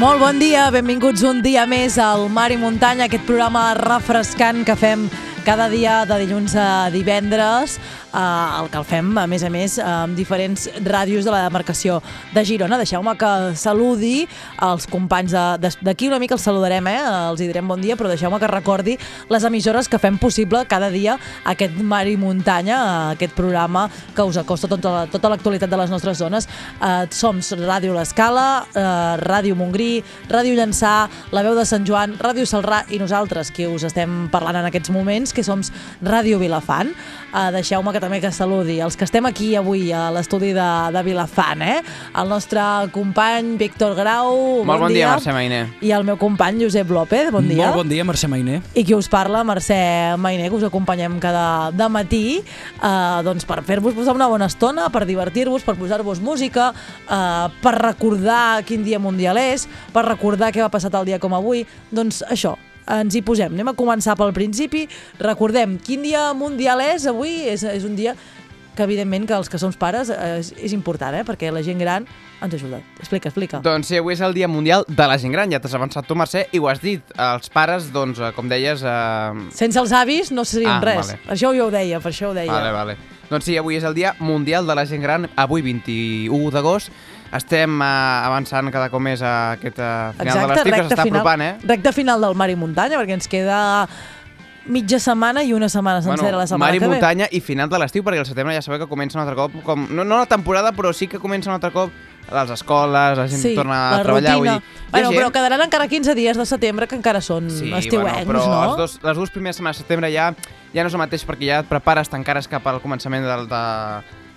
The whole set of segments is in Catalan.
Molt bon dia, benvinguts un dia més al Mar i Muntanya, aquest programa refrescant que fem cada dia de dilluns a divendres eh, el que el fem, a més a més, amb diferents ràdios de la demarcació de Girona. Deixeu-me que saludi els companys d'aquí, una mica els saludarem, eh? els hi direm bon dia, però deixeu-me que recordi les emissores que fem possible cada dia aquest Mar i Muntanya, aquest programa que us acosta tota, tota l'actualitat de les nostres zones. Eh, som Ràdio L'Escala, eh, Ràdio Montgrí, Ràdio Llançà, La Veu de Sant Joan, Ràdio Salrà i nosaltres, que us estem parlant en aquests moments, que som Ràdio Vilafant. Eh, Deixeu-me que que també que saludi els que estem aquí avui a l'estudi de, de Vilafant, eh? El nostre company Víctor Grau, Molt bon, bon dia. dia, Mercè Mainé. I el meu company Josep López, bon dia. Molt bon dia, Mercè Mainé. I qui us parla, Mercè Mainé, que us acompanyem cada de matí eh, doncs per fer-vos posar una bona estona, per divertir-vos, per posar-vos música, eh, per recordar quin dia mundial és, per recordar què va passar el dia com avui. Doncs això, ens hi posem. Anem a començar pel principi. Recordem, quin dia mundial és avui? És, és un dia que evidentment que els que som pares és, és important, eh? perquè la gent gran ens ajuda. Explica, explica. Doncs sí, avui és el Dia Mundial de la Gent Gran, ja t'has avançat tu, Mercè, i ho has dit. Els pares, doncs, eh, com deies... Eh... Sense els avis no serien ah, res. Vale. Això jo ho deia, per això ho deia. Vale, vale. Doncs sí, avui és el Dia Mundial de la Gent Gran, avui 21 d'agost, estem uh, avançant cada cop més a aquest uh, final Exacte, de l'estiu que s'està apropant, eh? Recte final del Mar i Muntanya, perquè ens queda mitja setmana i una setmana sencera bueno, la setmana mar i muntanya i final de l'estiu, perquè el setembre ja sabeu que comença un altre cop, com, no, no la temporada, però sí que comença un altre cop les escoles, la gent sí, torna a treballar. Vull dir, bueno, gent... però quedaran encara 15 dies de setembre que encara són sí, estiuencs, bueno, però no? Els dos, les dues primeres setmanes de setembre ja ja no és el mateix perquè ja et prepares, t'encares cap al començament del, de,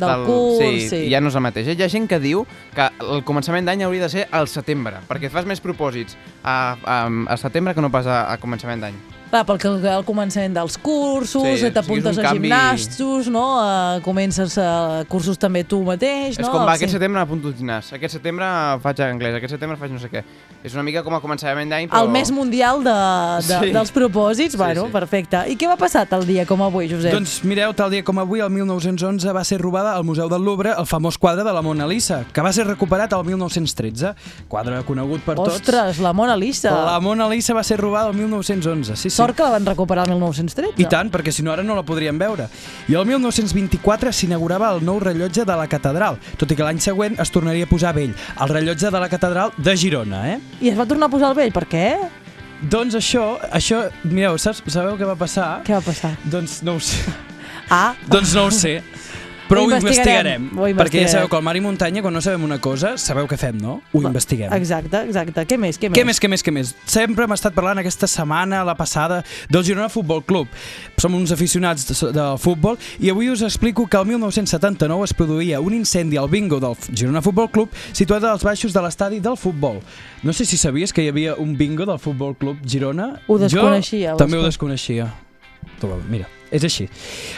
del, del curs, sí, sí. ja no és el mateix. Hi ha gent que diu que el començament d'any hauria de ser al setembre, perquè fas més propòsits a, a, a setembre que no pas a, a començament d'any. Clar, perquè el, el començament dels cursos, sí, t'apuntes a canvi... gimnastos, no? Uh, comences uh, cursos també tu mateix, no? És com, va, aquest sí. setembre apunto al gimnàs, aquest setembre faig anglès, aquest setembre faig no sé què. És una mica com a començament d'any, però... El mes mundial de, de, sí. dels propòsits, sí, bueno, sí. perfecte. I què va passar tal dia com avui, Josep? Doncs mireu, tal dia com avui, el 1911, va ser robada al Museu del Louvre el famós quadre de la Mona Lisa, que va ser recuperat el 1913. Quadre conegut per Ostres, tots. Ostres, la Mona Lisa! La Mona Lisa va ser robada el 1911, sí, sí. Sort que la van recuperar el 1913. I tant, perquè si no ara no la podríem veure. I el 1924 s'inaugurava el nou rellotge de la catedral, tot i que l'any següent es tornaria a posar vell, el rellotge de la catedral de Girona, eh? I es va tornar a posar el vell, per què? Doncs això, això, mireu, saps, sabeu què va passar? Què va passar? Doncs no ho sé. Ah? doncs no ho sé. Però ho, ho investigarem, ho investigarem. Perquè ja sabeu que al mar i muntanya, quan no sabem una cosa, sabeu què fem, no? Ho investiguem. Exacte, exacte. Què més? Què més? Què més, què més, què més? Sempre hem estat parlant aquesta setmana, la passada, del Girona Futbol Club. Som uns aficionats de, de futbol i avui us explico que el 1979 es produïa un incendi al bingo del Girona Futbol Club situat als baixos de l'estadi del futbol. No sé si sabies que hi havia un bingo del Futbol Club Girona. Ho desconeixia. Jo també ho desconeixia. Mira, és així.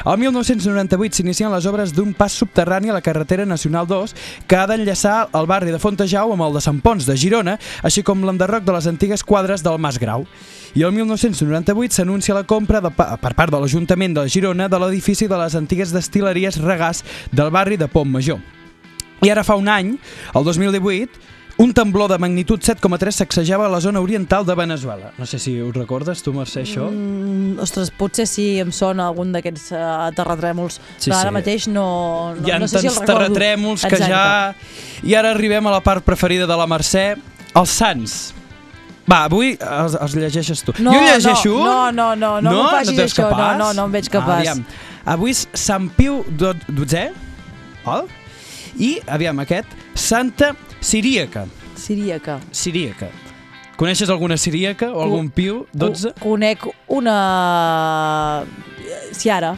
El 1998 s'inicien les obres d'un pas subterrani a la carretera Nacional 2 que ha d'enllaçar el barri de Fontejau amb el de Sant Pons de Girona, així com l'enderroc de les antigues quadres del Mas Grau. I el 1998 s'anuncia la compra de, per part de l'Ajuntament de Girona de l'edifici de les antigues destileries Regàs del barri de Pont Major. I ara fa un any, el 2018, un temblor de magnitud 7,3 sacsejava la zona oriental de Venezuela. No sé si ho recordes, tu, Mercè, això? Mm, ostres, potser sí em sona algun d'aquests uh, terratrèmols, sí, però ara sí. mateix no, no, Hi ha no sé si el recordo. terratrèmols que ja... I ara arribem a la part preferida de la Mercè, els Sants. Va, avui els, els llegeixes tu. No, jo llegeixo no, no, no, no, no, no, no facis no això, no, no, no em veig capaç. Ah, aviam. Avui és Sant Piu XII, val? i, aviam, aquest, Santa Siríaca. Siríaca. Siríaca. Coneixes alguna siríaca o algun piu? 12? Conec una... Ciara.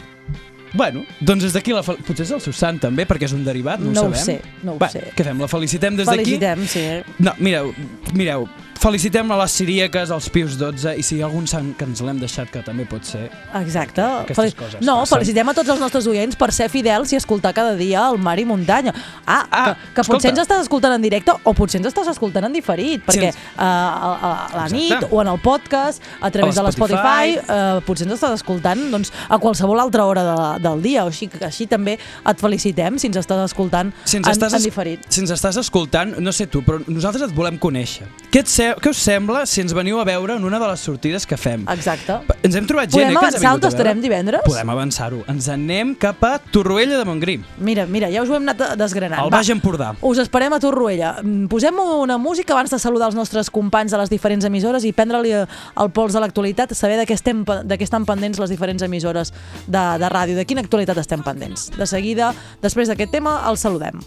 Bueno, doncs des d'aquí la fel... potser és el seu sant també, perquè és un derivat, no, No ho ho sabem. sé, no ho Va, sé. Què fem? La felicitem des d'aquí? Felicitem, sí. No, mireu, mireu, felicitem a les siríaques, als Pius 12 i si hi ha algun sant que ens l'hem deixat que també pot ser. Exacte. Aquestes coses no, passen. felicitem a tots els nostres oients per ser fidels i escoltar cada dia el Mar i Muntanya. Ah, Ah, que, que escolta. potser ens estàs escoltant en directe o potser ens estàs escoltant en diferit, perquè ens- uh, a, a, a la nit Exacte. o en el podcast, a través A de l'Spotify, uh, potser ens estàs escoltant doncs, a qualsevol altra hora de, del dia, o així, així també et felicitem si ens estàs escoltant Si ens, en, estàs, en diferit. si ens estàs escoltant, no sé tu, però nosaltres et volem conèixer. Què, et se què us sembla si ens veniu a veure en una de les sortides que fem? Exacte. Ens hem trobat gent Podem eh, avançar veure. estarem divendres? Podem avançar-ho. Ens anem cap a Torroella de Montgrí, Mira, mira, ja us ho hem anat desgranant. al. Baix Empordà. Us esperem a Torroella. Mm, Posem una música abans de saludar els nostres companys de les diferents emissores i prendre-li eh, el pols de l'actualitat, saber de què, estem, de què estan pendents les diferents emissores de, de ràdio, de quina actualitat estem pendents. De seguida, després d'aquest tema, el saludem.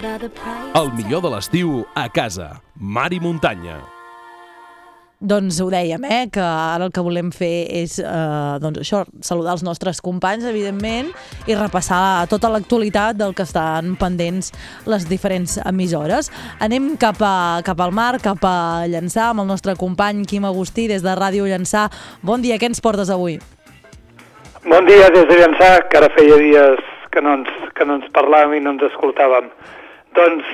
El millor de l'estiu a casa. Mar i muntanya. Doncs ho dèiem, eh, que ara el que volem fer és eh, doncs això, saludar els nostres companys, evidentment, i repassar tota l'actualitat del que estan pendents les diferents emissores. Anem cap, a, cap al mar, cap a Llançà, amb el nostre company Quim Agustí, des de Ràdio Llançà. Bon dia, què ens portes avui? Bon dia des de Llançà, que ara feia dies que no ens, que no ens parlàvem i no ens escoltàvem. Doncs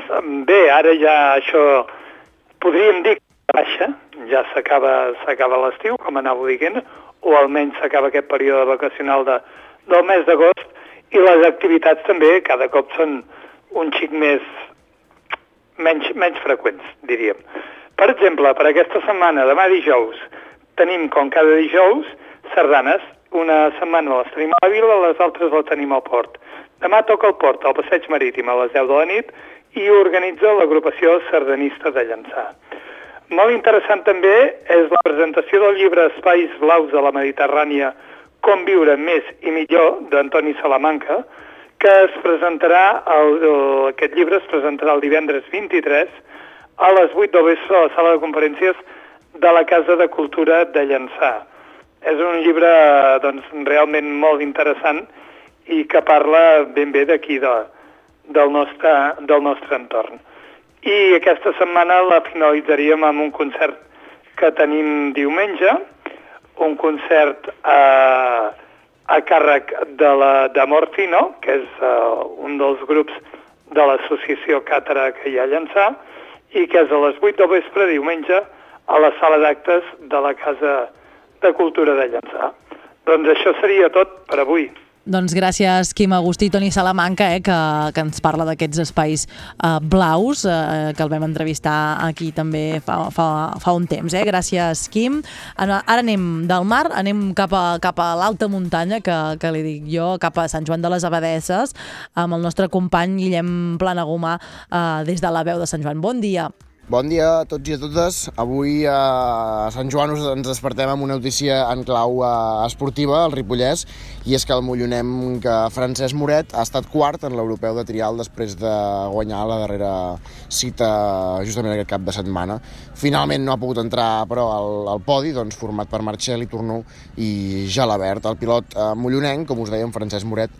bé, ara ja això podríem dir que baixa, ja s'acaba l'estiu, com anava dient, o almenys s'acaba aquest període vacacional de, del mes d'agost, i les activitats també cada cop són un xic més menys, menys freqüents, diríem. Per exemple, per aquesta setmana, demà dijous, tenim, com cada dijous, sardanes. Una setmana les tenim a la vila, les altres les tenim al port. Demà toca el port, al passeig marítim, a les 10 de la nit, i organitza l'agrupació sardanista de Llançà. Molt interessant també és la presentació del llibre Espais blaus de la Mediterrània, com viure més i millor, d'Antoni Salamanca, que es presentarà, el, el, aquest llibre es presentarà el divendres 23 a les 8 del vespre a la sala de conferències de la Casa de Cultura de Llançà. És un llibre doncs, realment molt interessant i que parla ben bé d'aquí, de, del, nostre, del nostre entorn. I aquesta setmana la finalitzaríem amb un concert que tenim diumenge, un concert a, a càrrec de la de Morfino, que és uh, un dels grups de l'associació Càtera que hi ha a i que és a les 8 del vespre, diumenge, a la sala d'actes de la Casa de Cultura de Llançà. Doncs això seria tot per avui. Doncs gràcies, Quim Agustí Toni Salamanca, eh, que, que ens parla d'aquests espais eh, blaus, eh, que el vam entrevistar aquí també fa, fa, fa un temps. Eh? Gràcies, Quim. Ara anem del mar, anem cap a, cap a l'alta muntanya, que, que li dic jo, cap a Sant Joan de les Abadesses, amb el nostre company Guillem Planagumà, eh, des de la veu de Sant Joan. Bon dia. Bon dia a tots i a totes. Avui a Sant Joan us ens despertem amb una notícia en clau eh, esportiva, al Ripollès, i és que el mollonem que Francesc Moret ha estat quart en l'europeu de trial després de guanyar la darrera cita justament aquest cap de setmana. Finalment no ha pogut entrar però al, al podi, doncs, format per Marcel i Tornú i Jalabert. El pilot eh, mollonenc, com us dèiem, Francesc Moret,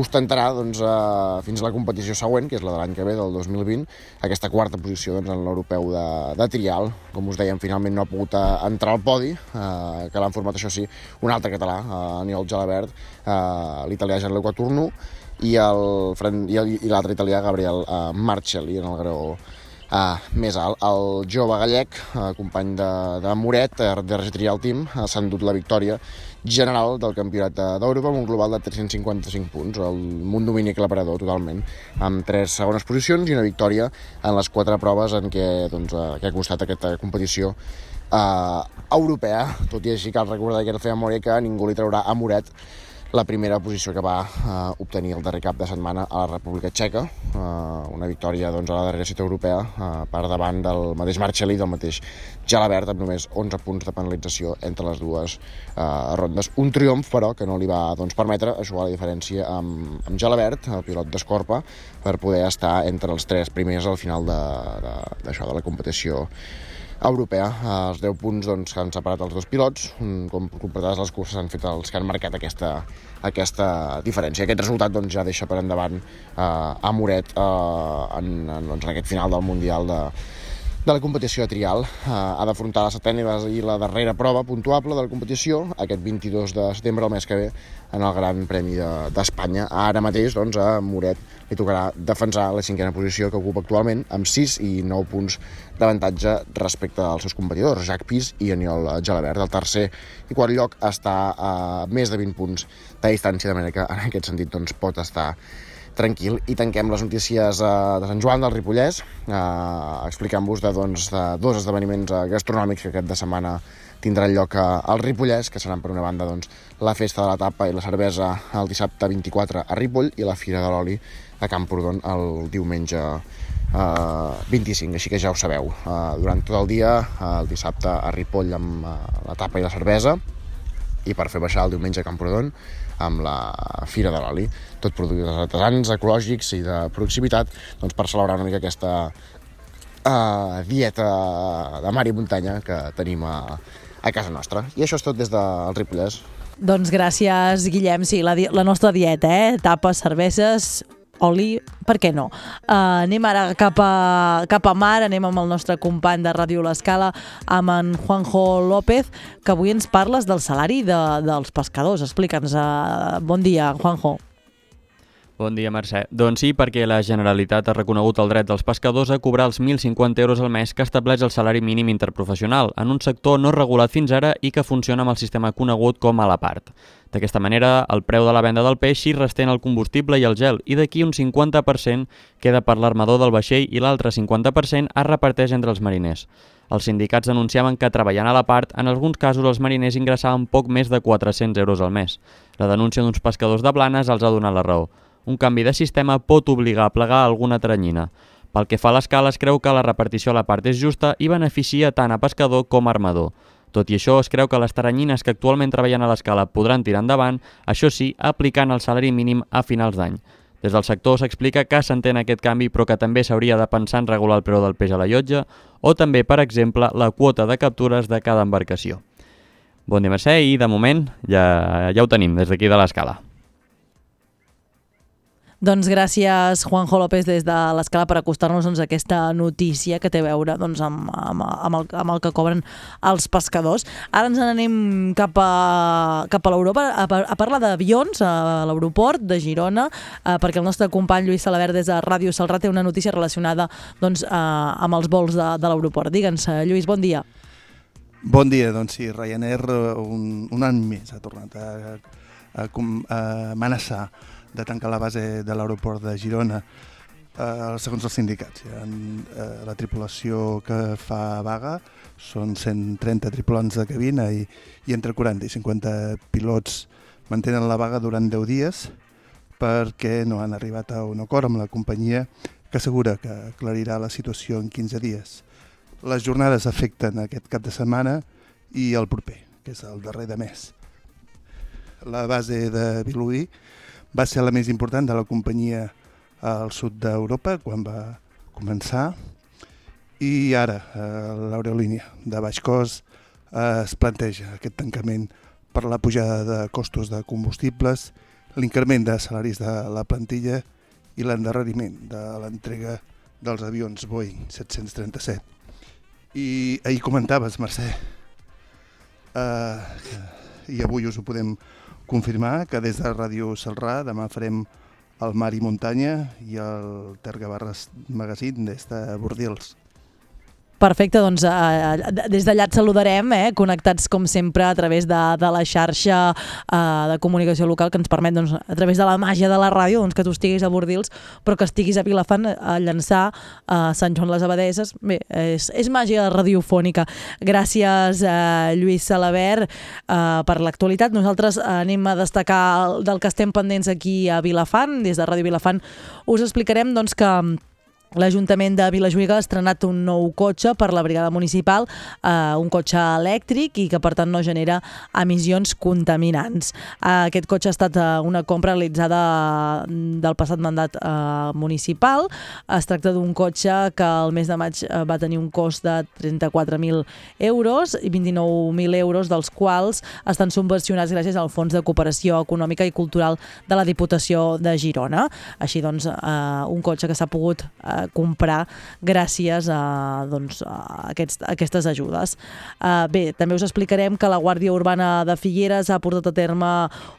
ostentarà doncs, eh, fins a la competició següent, que és la de l'any que ve, del 2020, aquesta quarta posició doncs, en l'europeu de, de trial. Com us dèiem, finalment no ha pogut eh, entrar al podi, eh, que l'han format, això sí, un altre català, eh, Aniol Jalabert, eh, l'italià Gianluca Turnu, i l'altre italià, Gabriel eh, Marcelli, en el graó Uh, més alt. El jove gallec, uh, company de, de Moret, uh, de RG Trial Team, uh, s'ha endut la victòria general del campionat de- d'Europa amb un global de 355 punts, el munt domini aclaparador totalment, amb tres segones posicions i una victòria en les quatre proves en què, doncs, uh, que ha costat aquesta competició uh, europea, tot i així cal recordar que feia memòria que ningú li traurà a Moret la primera posició que va eh, obtenir el darrer cap de setmana a la República Txeca, eh, una victòria doncs, a la darrera cita europea eh, per davant del mateix Marcelí i del mateix Jalabert amb només 11 punts de penalització entre les dues eh, rondes. Un triomf, però, que no li va doncs, permetre jugar la diferència amb, amb Jalabert, el pilot d'Escorpa, per poder estar entre els tres primers al final de, de, d'això, de la competició europea. Els 10 punts doncs, que han separat els dos pilots, mm, com completades les curses han fet els que han marcat aquesta, aquesta diferència. Aquest resultat doncs, ja deixa per endavant eh, a Moret eh, en, en, doncs, en aquest final del Mundial de, de la competició de trial. Eh, ha d'afrontar la setena i la- darrera prova puntuable de la competició aquest 22 de setembre, el mes que ve, en el Gran Premi de- d'Espanya. Ara mateix, doncs, a Moret li tocarà defensar la cinquena posició que ocupa actualment, amb 6 i 9 punts d'avantatge respecte als seus competidors, Jacques Pis i Aniol Jalabert. El tercer i quart lloc està a més de 20 punts de distància, de manera que en aquest sentit doncs, pot estar tranquil i tanquem les notícies eh, de Sant Joan del Ripollès eh, explicant-vos de, doncs, de dos esdeveniments eh, gastronòmics que aquest de setmana tindran lloc a- al Ripollès, que seran per una banda doncs, la festa de la tapa i la cervesa el dissabte 24 a Ripoll i la Fira de l'Oli a Camprodon el diumenge eh, 25, així que ja ho sabeu. Eh, durant tot el dia, eh, el dissabte a Ripoll amb eh, la tapa i la cervesa, i per fer baixar el diumenge a Camprodon amb la Fira de l'Oli, tot productes artesans, ecològics i de proximitat, doncs per celebrar una mica aquesta uh, dieta de mar i muntanya que tenim a, a casa nostra. I això és tot des del Ripollès. Doncs gràcies, Guillem. Sí, la, la nostra dieta, eh? Tapes, cerveses, oli, per què no? Uh, anem ara cap a, cap a mar, anem amb el nostre company de Ràdio L'Escala, amb en Juanjo López, que avui ens parles del salari de, dels pescadors. Explica'ns. Uh, bon dia, Juanjo. Bon dia, Mercè. Doncs sí, perquè la Generalitat ha reconegut el dret dels pescadors a cobrar els 1.050 euros al mes que estableix el salari mínim interprofessional, en un sector no regulat fins ara i que funciona amb el sistema conegut com a la part. D'aquesta manera, el preu de la venda del peix s'hi restén el combustible i el gel, i d'aquí un 50% queda per l'armador del vaixell i l'altre 50% es reparteix entre els mariners. Els sindicats denunciaven que treballant a la part, en alguns casos els mariners ingressaven poc més de 400 euros al mes. La denúncia d'uns pescadors de Blanes els ha donat la raó. Un canvi de sistema pot obligar a plegar alguna teranyina. Pel que fa a l'escala, es creu que la repartició a la part és justa i beneficia tant a pescador com a armador. Tot i això, es creu que les teranyines que actualment treballen a l'escala podran tirar endavant, això sí, aplicant el salari mínim a finals d'any. Des del sector s'explica que s'entén aquest canvi però que també s'hauria de pensar en regular el preu del peix a la llotja o també, per exemple, la quota de captures de cada embarcació. Bon dia, Mercè, i de moment ja, ja ho tenim des d'aquí de l'escala. Doncs gràcies, Juanjo López, des de l'escala per acostar-nos doncs, a aquesta notícia que té a veure doncs, amb, amb, amb, el, amb el que cobren els pescadors. Ara ens n'anem cap a, cap a l'Europa a, a parlar d'avions a l'aeroport de Girona, eh, perquè el nostre company Lluís Salabert des de Ràdio Salrà té una notícia relacionada doncs, eh, amb els vols de, de l'aeroport. Digue'ns, eh, Lluís, bon dia. Bon dia, doncs sí, Ryanair eh, un, un any més ha tornat a, a, a amenaçar de tancar la base de l'aeroport de Girona eh, segons els sindicats. Ja, eh, la tripulació que fa vaga són 130 tripulants de cabina i, i entre 40 i 50 pilots mantenen la vaga durant 10 dies perquè no han arribat a un acord amb la companyia que assegura que aclarirà la situació en 15 dies. Les jornades afecten aquest cap de setmana i el proper, que és el darrer de mes. La base de Vilobí va ser la més important de la companyia al sud d'Europa quan va començar i ara eh, l'aerolínia de baix cost eh, es planteja aquest tancament per la pujada de costos de combustibles, l'increment de salaris de la plantilla i l'endarreriment de l'entrega dels avions Boeing 737. I ahir comentaves, Mercè, eh, i avui us ho podem confirmar que des de Ràdio Salrà demà farem el Mar i Muntanya i el Terga Barres Magazine des de Bordils. Perfecte, doncs eh, des d'allà et saludarem, eh, connectats com sempre a través de, de la xarxa eh, de comunicació local que ens permet doncs, a través de la màgia de la ràdio doncs, que tu estiguis a Bordils però que estiguis a Vilafant a llançar a eh, Sant Joan les Abadeses. Bé, és, és màgia radiofònica. Gràcies, eh, Lluís Salabert, eh, per l'actualitat. Nosaltres anem a destacar del que estem pendents aquí a Vilafant. Des de Ràdio Vilafant us explicarem doncs, que L'Ajuntament de Vilajuïga ha estrenat un nou cotxe per la brigada municipal, eh, un cotxe elèctric i que per tant no genera emissions contaminants. Eh, aquest cotxe ha estat eh, una compra realitzada del passat mandat eh, municipal. Es tracta d'un cotxe que el mes de maig eh, va tenir un cost de 34.000 euros i 29.000 euros dels quals estan subvencionats gràcies al Fons de Cooperació Econòmica i Cultural de la Diputació de Girona. Així doncs, eh, un cotxe que s'ha pogut eh, comprar gràcies a, doncs, a, aquests, a aquestes ajudes. Uh, bé, també us explicarem que la Guàrdia Urbana de Figueres ha portat a terme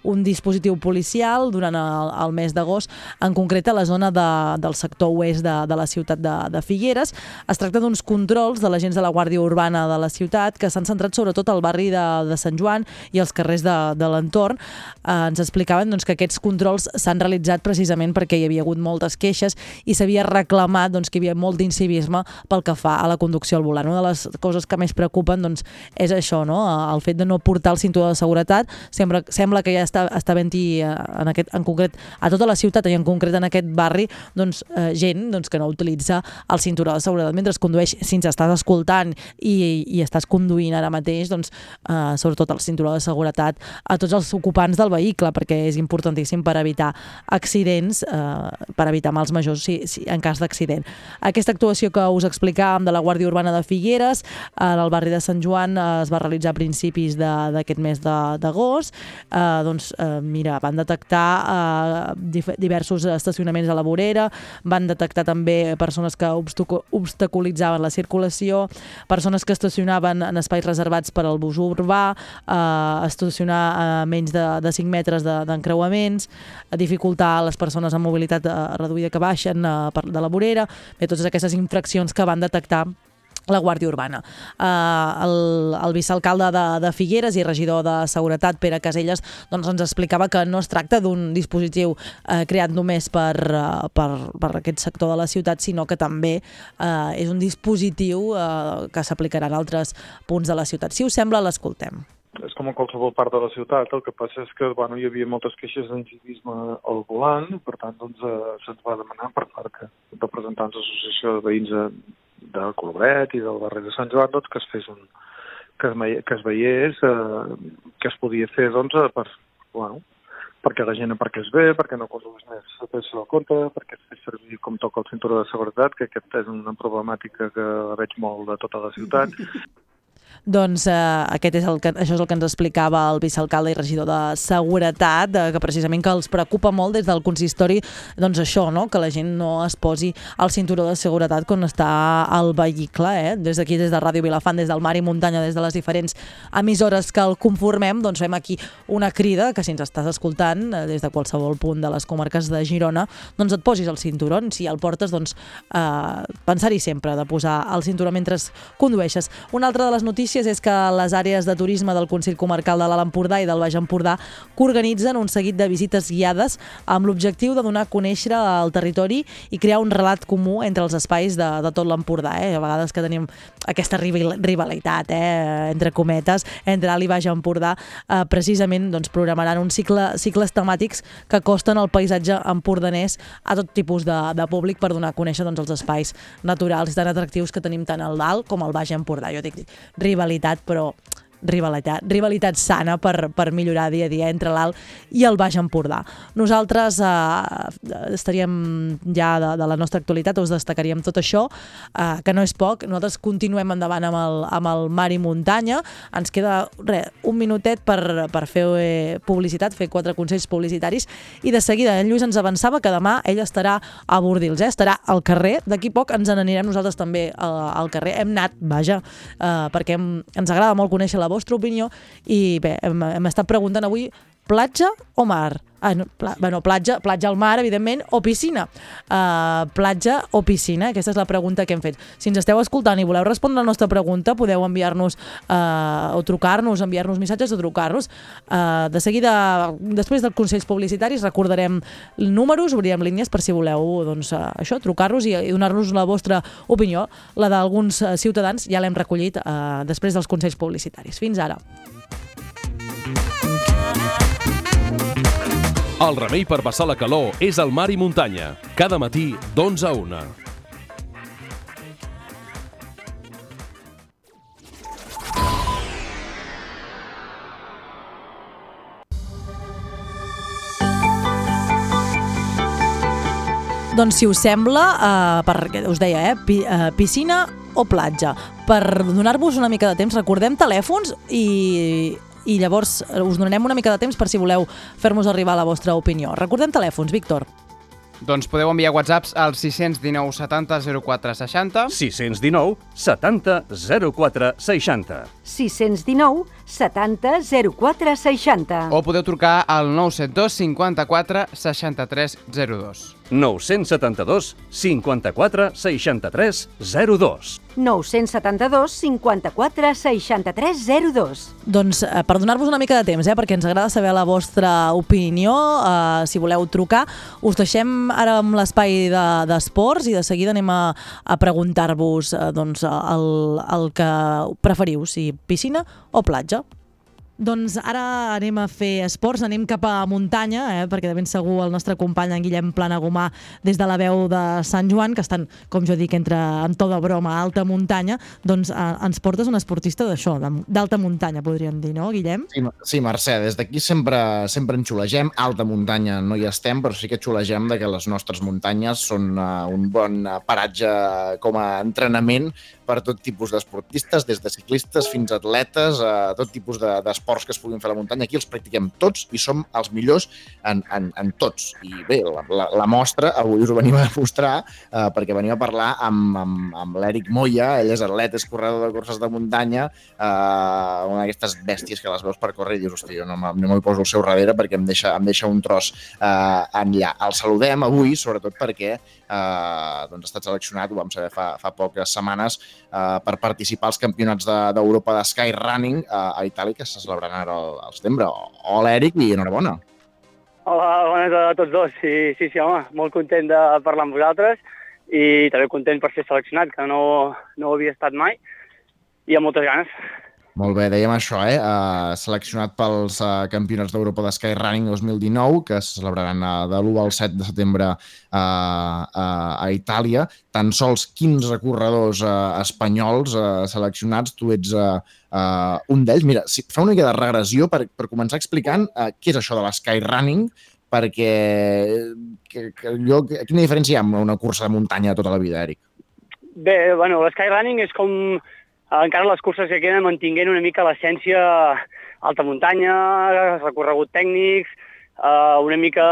un dispositiu policial durant el, el mes d'agost, en concret a la zona de, del sector oest de, de la ciutat de, de Figueres. Es tracta d'uns controls de l'agents de la Guàrdia Urbana de la ciutat que s'han centrat sobretot al barri de, de Sant Joan i els carrers de, de l'entorn. Uh, ens explicaven doncs, que aquests controls s'han realitzat precisament perquè hi havia hagut moltes queixes i s'havia reclamat reclamat doncs, que hi havia molt d'incivisme pel que fa a la conducció al volant. Una de les coses que més preocupen doncs, és això, no? el fet de no portar el cinturó de seguretat. Sembla, sembla que ja està, està havent-hi eh, en, aquest, en concret a tota la ciutat i en concret en aquest barri doncs, eh, gent doncs, que no utilitza el cinturó de seguretat mentre es condueix. Si ens estàs escoltant i, i estàs conduint ara mateix, doncs, eh, sobretot el cinturó de seguretat a tots els ocupants del vehicle perquè és importantíssim per evitar accidents, eh, per evitar mals majors si, si, en cas d'accident l'accident. Aquesta actuació que us explicàvem de la Guàrdia Urbana de Figueres, en el barri de Sant Joan, eh, es va realitzar a principis d'aquest mes d'agost. Eh, doncs, eh, mira, van detectar eh, diversos estacionaments a la vorera, van detectar també persones que obstacu- obstaculitzaven la circulació, persones que estacionaven en espais reservats per al bus urbà, eh, estacionar a menys de, de 5 metres de- d'encreuaments, de, dificultar a les persones amb mobilitat eh, reduïda que baixen eh, per, de la vorera, bé, totes aquestes infraccions que van detectar la Guàrdia Urbana. Uh, el, el vicealcalde de, de Figueres i regidor de Seguretat, Pere Caselles, doncs ens explicava que no es tracta d'un dispositiu uh, creat només per, uh, per, per aquest sector de la ciutat, sinó que també uh, és un dispositiu uh, que s'aplicarà en altres punts de la ciutat. Si us sembla, l'escoltem. És com a qualsevol part de la ciutat, el que passa és que bueno, hi havia moltes queixes d'incivisme al volant, per tant doncs, eh, se'ns va demanar per part que representants de l'associació de veïns de, de Colbret i del barri de Sant Joan doncs, que es fes un, que es, que es veiés eh, que es podia fer doncs, eh, per, bueno, perquè la gent perquè es ve, perquè no conduís més a peça del compte, perquè es fes servir com toca el cinturó de seguretat, que aquest és una problemàtica que veig molt de tota la ciutat, Doncs eh, aquest és el que, això és el que ens explicava el vicealcalde i regidor de Seguretat, eh, que precisament que els preocupa molt des del consistori doncs això, no? que la gent no es posi al cinturó de seguretat quan està al vehicle. Eh? Des d'aquí, des de Ràdio Vilafant, des del Mar i Muntanya, des de les diferents emissores que el conformem, doncs fem aquí una crida que si ens estàs escoltant eh, des de qualsevol punt de les comarques de Girona, doncs et posis el cinturó. Si el portes, doncs eh, pensar-hi sempre de posar el cinturó mentre condueixes. Una altra de les notícies és que les àrees de turisme del Consell Comarcal de l'Alt Empordà i del Baix Empordà organitzen un seguit de visites guiades amb l'objectiu de donar a conèixer el territori i crear un relat comú entre els espais de, de tot l'Empordà. Eh? A vegades que tenim aquesta rival- rivalitat, eh? entre cometes, entre Alt i Baix Empordà, eh, precisament doncs, programaran un cicle, cicles temàtics que acosten el paisatge empordanès a tot tipus de, de públic per donar a conèixer doncs, els espais naturals tan atractius que tenim tant al dalt com al Baix Empordà. Jo dic rivalitat, però rivalitat, rivalitat sana per, per millorar dia a dia entre l'Alt i el Baix Empordà. Nosaltres eh, estaríem ja de, de la nostra actualitat, us destacaríem tot això, eh, que no és poc. Nosaltres continuem endavant amb el, amb el Mar i Muntanya. Ens queda re, un minutet per, per fer eh, publicitat, fer quatre consells publicitaris i de seguida en Lluís ens avançava que demà ell estarà a Bordils, eh? estarà al carrer. D'aquí poc ens n'anirem nosaltres també eh, al carrer. Hem anat, vaja, eh, perquè hem, ens agrada molt conèixer la vostra opinió i bé, estat preguntant avui platja o mar? Ah, no, pla, bueno, platja, platja al mar, evidentment, o piscina. Uh, platja o piscina? Aquesta és la pregunta que hem fet. Si ens esteu escoltant i voleu respondre a la nostra pregunta, podeu enviar-nos uh, o trucar-nos, enviar-nos missatges o trucar-nos. Uh, de seguida, després dels consells publicitaris, recordarem números, obrirem línies per si voleu doncs, uh, això, trucar-nos i, i donar-nos la vostra opinió. La d'alguns uh, ciutadans ja l'hem recollit uh, després dels consells publicitaris. Fins ara. El remei per passar la calor és el mar i muntanya. Cada matí, d'11 a 1. Doncs si us sembla, uh, per, us deia, eh, pi, uh, piscina o platja. Per donar-vos una mica de temps, recordem telèfons i, i llavors eh, us donarem una mica de temps per si voleu fer-nos arribar la vostra opinió. Recordem telèfons, Víctor. Doncs podeu enviar whatsapps al 619 70 04 60 619 70 04 60. 619 70 04 60. o podeu trucar al 972 54 63 02. 972 54 63 02. 972 54 63 02. Doncs eh, per donar-vos una mica de temps, eh, perquè ens agrada saber la vostra opinió, eh, si voleu trucar, us deixem ara amb l'espai de- d'esports i de seguida anem a, a preguntar-vos eh, doncs, el, el que preferiu, si piscina o platja. Doncs ara anem a fer esports, anem cap a muntanya, eh, perquè de ben segur el nostre company en Guillem Planagumà des de la veu de Sant Joan, que estan, com jo dic, entre en to de broma, alta muntanya, doncs eh, ens portes un esportista d'això, d'alta muntanya, podríem dir, no, Guillem? Sí, sí Mercè, des d'aquí sempre, sempre en xulegem. Alta muntanya no hi estem, però sí que xulegem de que les nostres muntanyes són uh, un bon uh, paratge com a entrenament per tot tipus d'esportistes, des de ciclistes fins a atletes, uh, tot tipus de- d'esports que es puguin fer a la muntanya. Aquí els practiquem tots i som els millors en, en, en tots. I bé, la, la, la mostra avui us ho venim a demostrar uh, perquè venim a parlar amb, amb, amb l'Eric Moya, ell és atleta, és corredor de curses de muntanya, uh, una d'aquestes bèsties que les veus per córrer i dius, hosti, jo no, no m'hi poso al seu darrere perquè em deixa, em deixa un tros uh, enllà. El saludem avui, sobretot perquè uh, doncs ha estat seleccionat, ho vam saber fa, fa poques setmanes, uh, per participar als campionats de- d'Europa de, Skyrunning uh, a Itàlia, que se celebraran ara al, al setembre. Hola, Eric, i enhorabona. Hola, bones a tots dos. Sí, sí, sí, home, molt content de parlar amb vosaltres i també content per ser seleccionat, que no, no ho havia estat mai, i amb moltes ganes. Molt bé, dèiem això, eh? Uh, seleccionat pels uh, campionats d'Europa de Skyrunning 2019, que se celebraran uh, de l'1 al 7 de setembre uh, uh, a Itàlia. Tan sols 15 corredors uh, espanyols uh, seleccionats, tu ets uh, uh, un d'ells. Mira, si, fa una mica de regressió per, per començar explicant uh, què és això de la Skyrunning, perquè que, que jo, quina diferència hi ha amb una cursa de muntanya tota la vida, Eric? Bé, bueno, l'skyrunning és com encara les curses que queden mantinguent una mica l'essència alta muntanya, recorregut tècnics, eh, una mica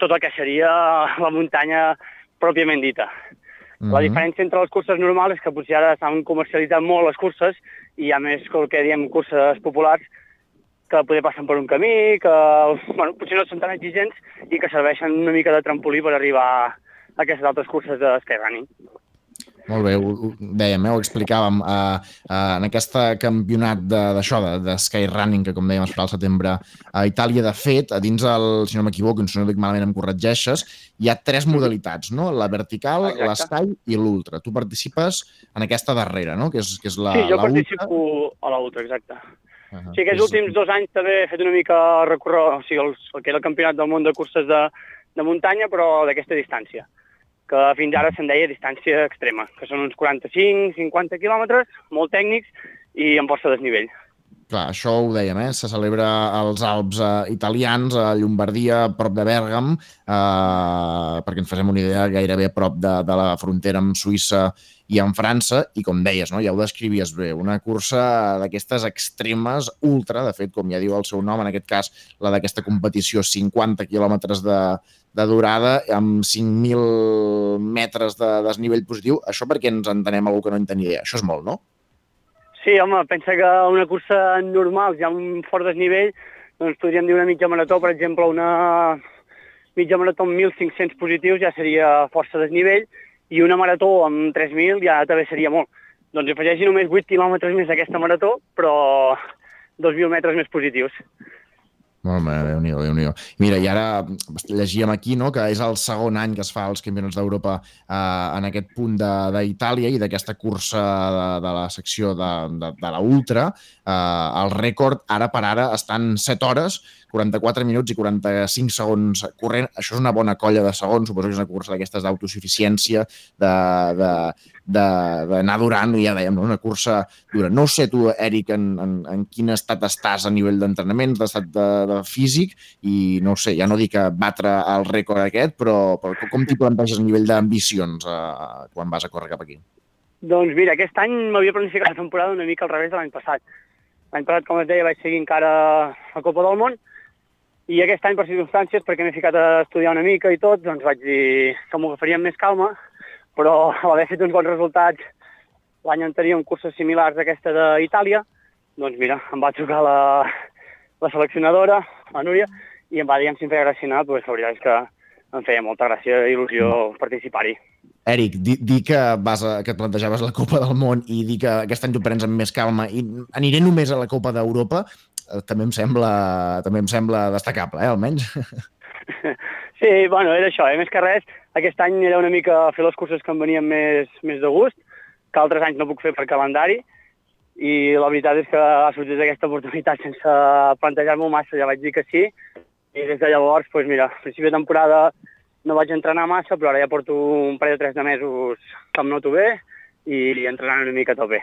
tot el que seria la muntanya pròpiament dita. La Mhm. diferència entre les curses normals és que potser ara s'han comercialitzat molt les curses i hi ha més, el que diem, curses populars que poder passen per un camí, que bueno, potser no són tan exigents i que serveixen una mica de trampolí per arribar a aquestes altres curses de skyrunning. Molt bé, ho, ho dèiem, eh, ho explicàvem. Uh, uh, en aquest campionat de- d'això, de, de Skyrunning, que com dèiem es farà al setembre a Itàlia, de fet, a dins el, si no m'equivoco, si no dic malament em corregeixes, hi ha tres modalitats, no? La vertical, l'esky i l'ultra. Tu participes en aquesta darrera, no? Que és, que és la, sí, jo la participo a l'Ultra, exacte. Uh -huh. Sí, aquests últims dos anys també he fet una mica recorregut, o sigui, el, el que era el campionat del món de curses de, de muntanya, però d'aquesta distància, que fins ara se'n deia distància extrema, que són uns 45-50 quilòmetres, molt tècnics i amb força desnivell. Clar, això ho dèiem, eh? se celebra als Alps eh, italians, a Llombardia, a prop de Bèrgam, eh, perquè ens facem una idea, gairebé a prop de, de la frontera amb Suïssa i amb França, i com deies, no? ja ho descrivies bé, una cursa d'aquestes extremes, ultra, de fet, com ja diu el seu nom, en aquest cas, la d'aquesta competició, 50 quilòmetres de, de durada, amb 5.000 metres de desnivell positiu. Això perquè ens entenem algú que no en tenia idea. Això és molt, no? Sí, home, pensa que una cursa normal, ja un fort desnivell, doncs podríem dir una mitja marató, per exemple, una mitja marató amb 1.500 positius ja seria força desnivell, i una marató amb 3.000 ja també seria molt. Doncs afegeixi només 8 quilòmetres més d'aquesta marató, però 2.000 metres més positius. Molt bé, déu nhi déu Mira, i ara llegíem aquí no, que és el segon any que es fa els Campionats d'Europa eh, en aquest punt d'Itàlia i d'aquesta cursa de, de la secció de, de, de la Ultra. Eh, el rècord ara per ara estan 7 hores, 44 minuts i 45 segons corrent. Això és una bona colla de segons, suposo que és una cursa d'aquestes d'autosuficiència, d'anar durant, ja dèiem, no? una cursa dura. No sé tu, Eric, en, en, en quin estat estàs a nivell d'entrenament, d'estat de, de físic, i no sé, ja no dic a batre el rècord aquest, però, però com t'hi planteges a nivell d'ambicions eh, quan vas a córrer cap aquí? Doncs mira, aquest any m'havia planificat la temporada una mica al revés de l'any passat. L'any passat, com et deia, vaig seguir encara la Copa del Món, i aquest any, per circumstàncies, perquè m'he ficat a estudiar una mica i tot, doncs vaig dir que m'ho agafaria amb més calma, però a l'haver fet uns bons resultats l'any anterior en curses similars a aquesta d'Itàlia, doncs mira, em va trucar la, la seleccionadora, la Núria, i em va dir si em feia gràcia anar, doncs la veritat és que em feia molta gràcia i il·lusió participar-hi. Eric, di, di que, vas a, que et plantejaves la Copa del Món i dir que aquest any t'ho prens amb més calma i aniré només a la Copa d'Europa, també em sembla, també em sembla destacable, eh, almenys. Sí, bueno, era això, eh? més que res, aquest any era una mica fer les curses que em venien més, més de gust, que altres anys no puc fer per calendari, i la veritat és que ha sortit aquesta oportunitat sense plantejar-m'ho massa, ja vaig dir que sí, i des de llavors, doncs mira, a principi de temporada no vaig entrenar massa, però ara ja porto un parell o tres de mesos que em noto bé i entrenant una mica a tope.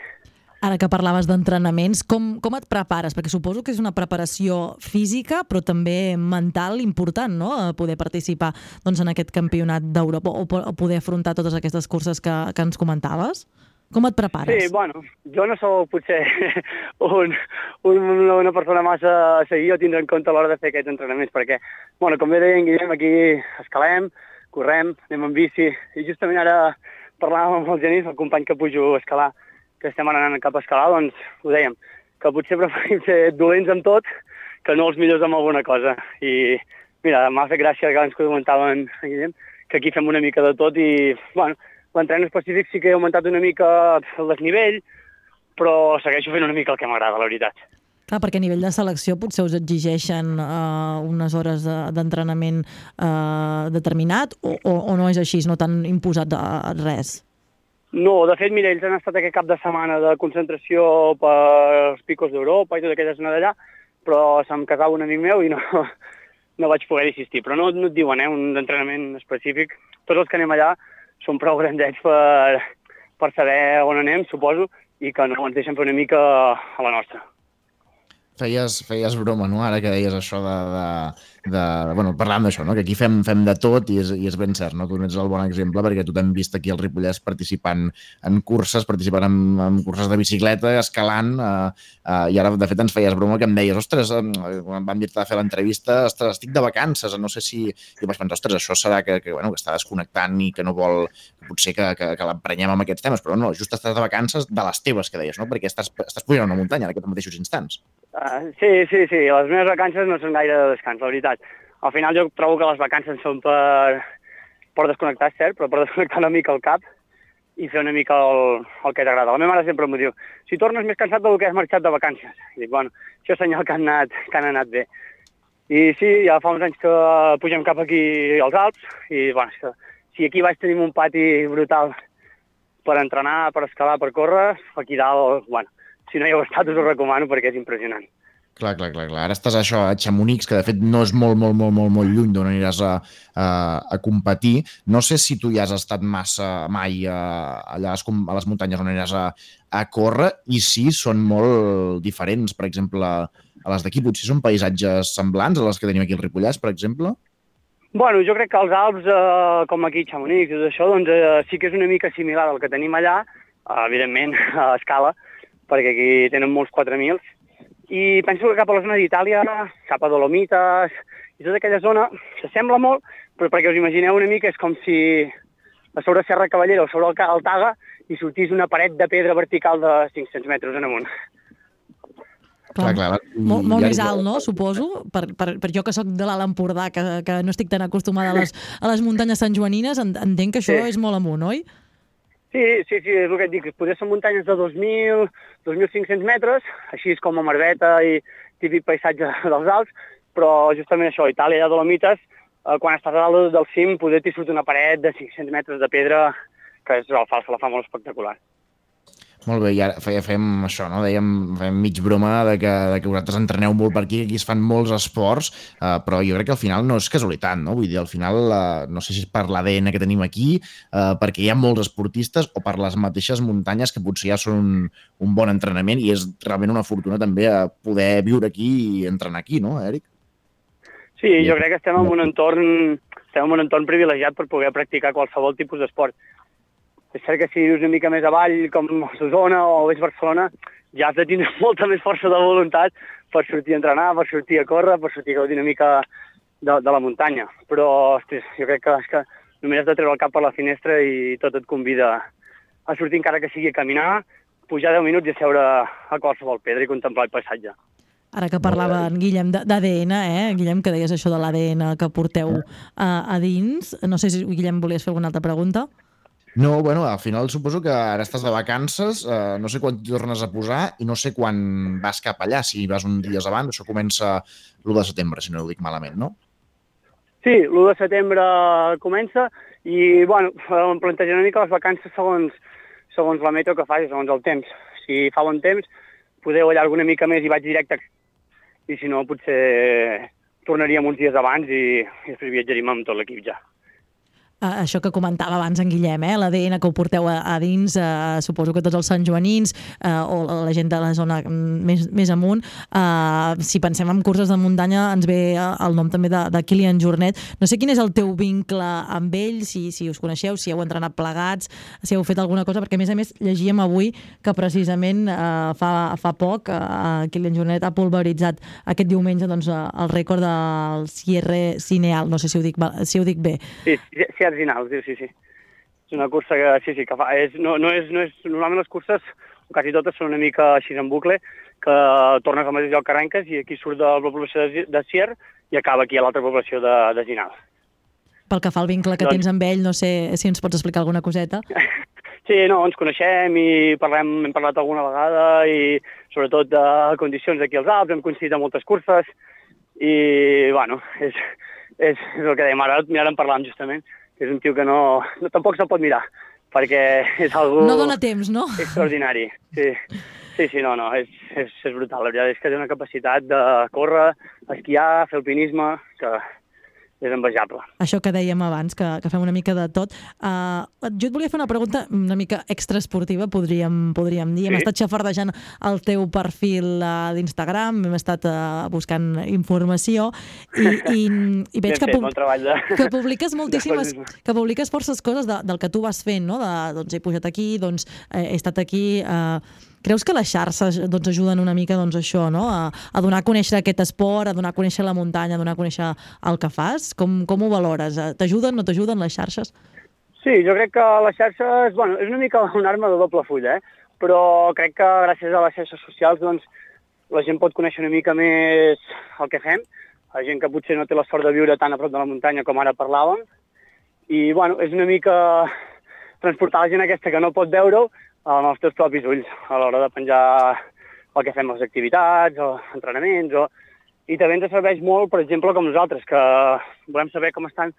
Ara que parlaves d'entrenaments, com, com et prepares? Perquè suposo que és una preparació física, però també mental important, no?, a poder participar doncs, en aquest campionat d'Europa o, o poder afrontar totes aquestes curses que, que ens comentaves. Com et prepares? Sí, bueno, jo no sóc potser un, un, una persona massa a seguir o tindre en compte a l'hora de fer aquests entrenaments, perquè, bueno, com bé deia en Guillem, aquí escalem, correm, anem en bici, i justament ara parlàvem amb el Genís, el company que pujo a escalar, que estem anant cap a escalar, doncs ho dèiem, que potser preferim ser dolents amb tot que no els millors amb alguna cosa. I mira, m'ha fet gràcia que abans que ho comentaven, que aquí fem una mica de tot i, bueno, l'entrenament específic sí que he augmentat una mica el desnivell, però segueixo fent una mica el que m'agrada, la veritat. Clar, perquè a nivell de selecció potser us exigeixen uh, unes hores de- d'entrenament uh, determinat o, o, o no és així, no t'han imposat de, res? No, de fet, mira, ells han estat aquest cap de setmana de concentració per als picos d'Europa i tota aquella zona d'allà, però se'm casava un amic meu i no, no vaig poder assistir. Però no, no et diuen, eh, un entrenament específic. Tots els que anem allà són prou grandets per, per saber on anem, suposo, i que no ens deixen fer una mica a la nostra. Feies, feies broma, no?, ara que deies això de... de, de bueno, parlàvem d'això, no?, que aquí fem, fem de tot i és, i és ben cert, no? Tu n'ets el bon exemple perquè tu t'hem vist aquí al Ripollès participant en curses, participant en, en curses de bicicleta, escalant, eh, eh, i ara, de fet, ens feies broma que em deies, ostres, quan vam dir-te de fer l'entrevista, ostres, estic de vacances, no sé si... I vaig pensar, ostres, això serà que, que, bueno, que està desconnectant i que no vol... Potser que, que, que l'emprenyem amb aquests temes, però no, just estàs de vacances de les teves, que deies, no? Perquè estàs, estàs pujant una muntanya en aquests mateixos instants. Uh, sí, sí, sí, les meves vacances no són gaire de descans, la veritat. Al final jo trobo que les vacances són per, per desconnectar, cert, però per desconnectar una mica el cap i fer una mica el, el que t'agrada. La meva mare sempre m'ho diu, si tornes més cansat del que has marxat de vacances. I dic, bueno, això és senyal que han anat, que han anat bé. I sí, ja fa uns anys que pugem cap aquí als Alps i, bueno, que, si aquí baix tenim un pati brutal per entrenar, per escalar, per córrer, aquí dalt, bueno, si no hi heu estat us ho recomano perquè és impressionant. Clar, clar, clar, clar. Ara estàs a això, a Chamonix, que de fet no és molt, molt, molt, molt, molt lluny d'on aniràs a, a, a competir. No sé si tu ja has estat massa mai a, allà a les, a muntanyes on aniràs a, a córrer i si són molt diferents, per exemple, a les d'aquí. Potser són paisatges semblants a les que tenim aquí al Ripollès, per exemple? Bueno, jo crec que els Alps, eh, com aquí Chamonix i tot això, doncs eh, sí que és una mica similar al que tenim allà, eh, evidentment a escala, perquè aquí tenen molts 4.000, i penso que cap a la zona d'Itàlia, cap a Dolomites i tota aquella zona, s'assembla molt, però perquè us imagineu una mica és com si a sobre Serra Cavallera o sobre el, Taga i sortís una paret de pedra vertical de 500 metres en amunt. Clar, clar. Molt, molt I- més alt, no? Suposo, per, per, per jo que sóc de l'Alt Empordà, que, que no estic tan acostumada a les, a les muntanyes santjoanines, en- entenc que això Sí. és molt amunt, oi? Sí, sí, sí, és el que et dic, potser són muntanyes de 2.000, 2.500 metres, així és com a Marbeta i típic paisatge dels Alps, però justament això, Itàlia Dolomites, eh, quan estàs a dalt del cim, poder t'hi surt una paret de 500 metres de pedra, que és el falsa, la fa molt espectacular. Molt bé, i ara fe- fem això, no? Dèiem, fem mig broma de que, de que vosaltres entreneu molt per aquí, aquí es fan molts esports, eh, però jo crec que al final no és casualitat, no? Vull dir, al final, eh, no sé si és per l'ADN que tenim aquí, eh, perquè hi ha molts esportistes, o per les mateixes muntanyes que potser ja són un, un bon entrenament, i és realment una fortuna també a poder viure aquí i entrenar aquí, no, Eric? Sí, jo crec que estem en un entorn, estem en un entorn privilegiat per poder practicar qualsevol tipus d'esport. És cert que si vius una mica més avall, com Osona o és Barcelona, ja has de tindre molta més força de voluntat per sortir a entrenar, per sortir a córrer, per sortir a gaudir una mica de, de la muntanya. Però, ostres, jo crec que, és que només has de treure el cap per la finestra i tot et convida a sortir encara que sigui a caminar, pujar 10 minuts i seure a qualsevol pedra i contemplar el paisatge. Ara que parlava en Guillem d'ADN, eh? Guillem, que deies això de l'ADN que porteu a, a dins. No sé si, Guillem, volies fer alguna altra pregunta? No, bueno, al final suposo que ara estàs de vacances, eh, no sé quan tornes a posar i no sé quan vas cap allà, si vas uns dies abans, això comença l'1 de setembre, si no ho dic malament, no? Sí, l'1 de setembre comença i, bueno, em plantejaré una mica les vacances segons, segons la meteo que faci, segons el temps. si fa bon temps, poder ho allargo una mica més i vaig directe, i si no, potser tornaríem uns dies abans i, i després viatjaríem amb tot l'equip ja. Uh, això que comentava abans en Guillem, eh? l'ADN que ho porteu a, a dins, uh, suposo que tots els santjoanins uh, o la, gent de la zona mm, més, més amunt, uh, si pensem en curses de muntanya ens ve el nom també de, de Kilian Jornet. No sé quin és el teu vincle amb ell, si, si us coneixeu, si heu entrenat plegats, si heu fet alguna cosa, perquè a més a més llegíem avui que precisament uh, fa, fa poc uh, Kilian Jornet ha pulveritzat aquest diumenge doncs, uh, el rècord del Sierre Cineal, no sé si ho dic, si ho dic bé. Sí, sí, sí Arginal, sí, sí, sí. És una cursa que, sí, sí, que fa, és, no, no és, no és, normalment les curses, quasi totes són una mica així en bucle, que tornes al mateix lloc que arrenques i aquí surt de la població de, de Sier i acaba aquí a l'altra població de, de Ginal. Pel que fa al vincle que Doncs- tens amb ell, no sé si ens pots explicar alguna coseta. Sí, no, ens coneixem i parlem, hem parlat alguna vegada i sobretot de condicions d'aquí als Alps, hem coincidit a moltes curses i, bueno, és, és, és el que dèiem, ara, ara en parlàvem justament, és un tio que no, no tampoc se'l pot mirar, perquè és algú No dona temps, no? extraordinari. Sí, sí, sí no, no, és, és, és brutal. La veritat és que té una capacitat de córrer, esquiar, fer alpinisme, que és envejable. Això que dèiem abans, que, que fem una mica de tot. Uh, jo et volia fer una pregunta una mica extraesportiva, podríem, podríem dir. Hem Sí. estat xafardejant el teu perfil uh, d'Instagram, hem estat uh, buscant informació i, i, i veig Ben que, fet, pub- bon de- que publiques moltíssimes, que publiques forces coses de, del que tu vas fent, no? De, doncs he pujat aquí, doncs eh, he estat aquí... Uh, Creus que les xarxes doncs, ajuden una mica doncs, això, no? a, a donar a conèixer aquest esport, a donar a conèixer la muntanya, a donar a conèixer el que fas? Com, com ho valores? Eh, T'ajuden, no t'ajuden les xarxes? Sí, jo crec que les xarxes, bueno, és una mica una arma de doble full, eh? però crec que gràcies a les xarxes socials doncs, la gent pot conèixer una mica més el que fem, la gent que potser no té la sort de viure tan a prop de la muntanya com ara parlàvem, i bueno, és una mica transportar la gent aquesta que no pot veure-ho amb els teus propis ulls a l'hora de penjar el que fem les activitats o entrenaments o... i també ens serveix molt, per exemple, com nosaltres, que volem saber com estan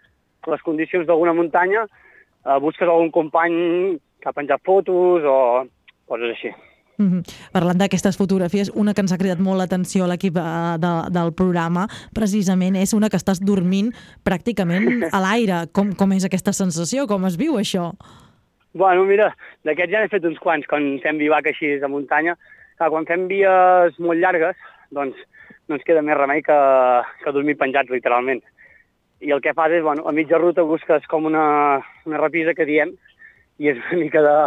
les condicions d'alguna muntanya, eh, busques algun company que ha penjat fotos o coses així. Mm -hmm. Parlant d'aquestes fotografies, una que ens ha cridat molt l'atenció a l'equip eh, de, del programa, precisament és una que estàs dormint pràcticament a l'aire. Com, com és aquesta sensació? Com es viu això? Bueno, mira, d'aquests ja n'he fet uns quants, quan fem bivac així de muntanya. Clar, quan fem vies molt llargues, doncs no ens queda més remei que, que dormir penjats, literalment. I el que fas és, bueno, a mitja ruta busques com una, una repisa que diem, i és una mica de,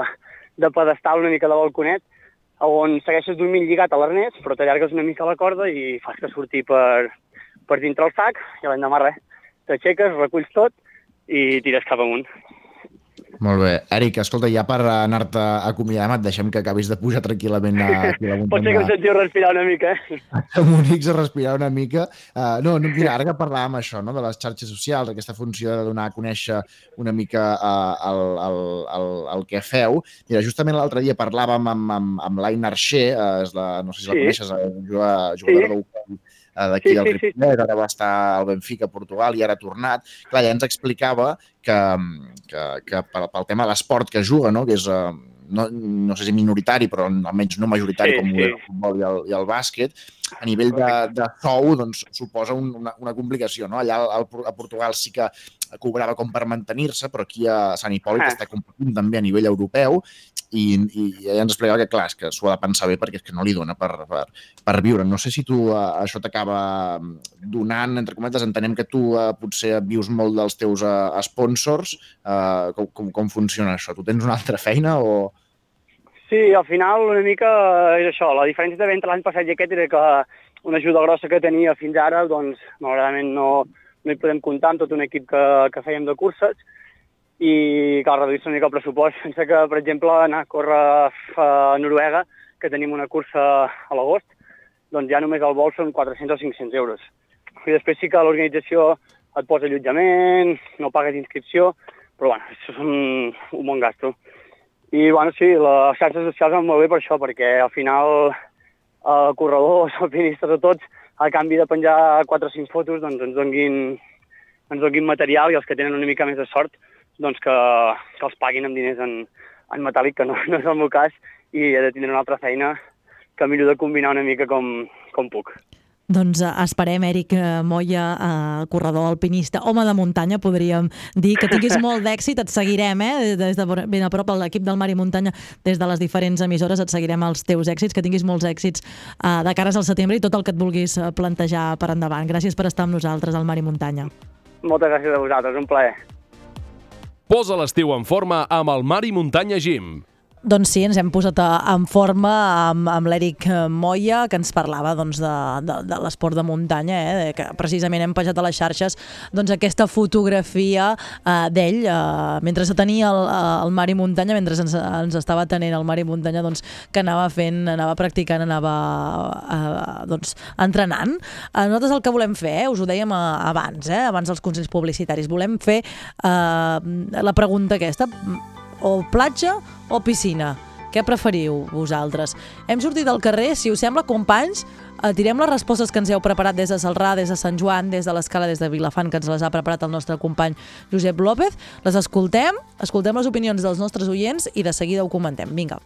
de pedestal, una mica de balconet, on segueixes dormint lligat a l'arnès, però t'allargues una mica la corda i fas que surti per, per dintre el sac, i l'endemà res. T'aixeques, reculls tot i tires cap amunt. Molt bé. Eric, escolta, ja per anar-te acomiadant, et deixem que acabis de pujar tranquil·lament a, aquí a la Pot ser que em sentiu respirar una mica, eh? a Múnich a respirar una mica. Uh, no, no, mira, ara que parlàvem això, no, de les xarxes socials, aquesta funció de donar a conèixer una mica uh, el, el, el, el que feu, mira, justament l'altre dia parlàvem amb, amb, amb l'Ain Archer, uh, és la, no sé si la Sí. coneixes, eh, jugadora, Sí. d'hoquei eh, d'aquí Sí, del sí, sí. Ripollet, ara va estar al Benfica, a Portugal, i ara ha tornat. Clar, ja ens explicava que, que, que pel, pel tema de l'esport que juga, no? que és, eh, no, no sé si minoritari, però almenys no majoritari Sí, com sí. el futbol i el, i el bàsquet, a nivell de, de sou doncs, suposa un, una, una complicació. No? Allà al, a Portugal sí que cobrava com per mantenir-se, però aquí a Sant Hipòlit Ah. està competint també a nivell europeu i, i ella ens explicava que, clar, és que s'ho ha de pensar bé perquè és que no li dona per, per, per viure. No sé si tu eh, això t'acaba donant, entre cometes, entenem que tu eh, potser vius molt dels teus eh, sponsors. Eh, com, com, com funciona això? Tu tens una altra feina o...? Sí, al final una mica és això. La diferència també entre l'any passat i aquest era que una ajuda grossa que tenia fins ara, doncs, malauradament no, no hi podem comptar amb tot un equip que, que fèiem de curses i cal reduir-se una mica el pressupost. Pensa que, per exemple, anar a córrer a Noruega, que tenim una cursa a l'agost, doncs ja només el vol són 400 o 500 euros. I després sí que l'organització et posa allotjament, no pagues inscripció, però bueno, això és un, un bon gasto. I bueno, sí, les xarxes socials van molt bé per això, perquè al final eh, corredors, alpinistes o tots, a canvi de penjar 4 o 5 fotos, doncs ens donguin, ens donguin material i els que tenen una mica més de sort, doncs que, que els paguin amb diners en, en metàl·lic, que no, no és el meu cas, i he de tindre una altra feina que miro de combinar una mica com, com puc. Doncs eh, esperem, Eric eh, Moya, eh, corredor alpinista, home de muntanya, podríem dir, que tinguis molt d'èxit, et seguirem, eh, des de ben a prop, l'equip del Mar i Muntanya, des de les diferents emissores, et seguirem els teus èxits, que tinguis molts èxits eh, de cares al setembre i tot el que et vulguis plantejar per endavant. Gràcies per estar amb nosaltres al Mar i Muntanya. Moltes gràcies a vosaltres, un plaer. Posa l'estiu en forma amb el Mar i Muntanya Gym. Doncs sí, ens hem posat a- en forma amb, amb l'Eric eh, Moya, que ens parlava doncs, de, de, de l'esport de muntanya, eh, que precisament hem pejat a les xarxes doncs, aquesta fotografia eh, d'ell, eh, mentre se tenia el, el mar i muntanya, mentre ens, ens estava tenint el mar i muntanya, doncs, que anava fent, anava practicant, anava eh, doncs, entrenant. Eh, nosaltres el que volem fer, eh, us ho dèiem eh, abans, eh, abans dels consells publicitaris, volem fer eh, la pregunta aquesta, o platja o piscina? Què preferiu vosaltres? Hem sortit al carrer, si us sembla, companys, eh, tirem les respostes que ens heu preparat des de Salrà, des de Sant Joan, des de l'Escala, des de Vilafant, que ens les ha preparat el nostre company Josep López. Les escoltem, escoltem les opinions dels nostres oients i de seguida ho comentem. Vinga.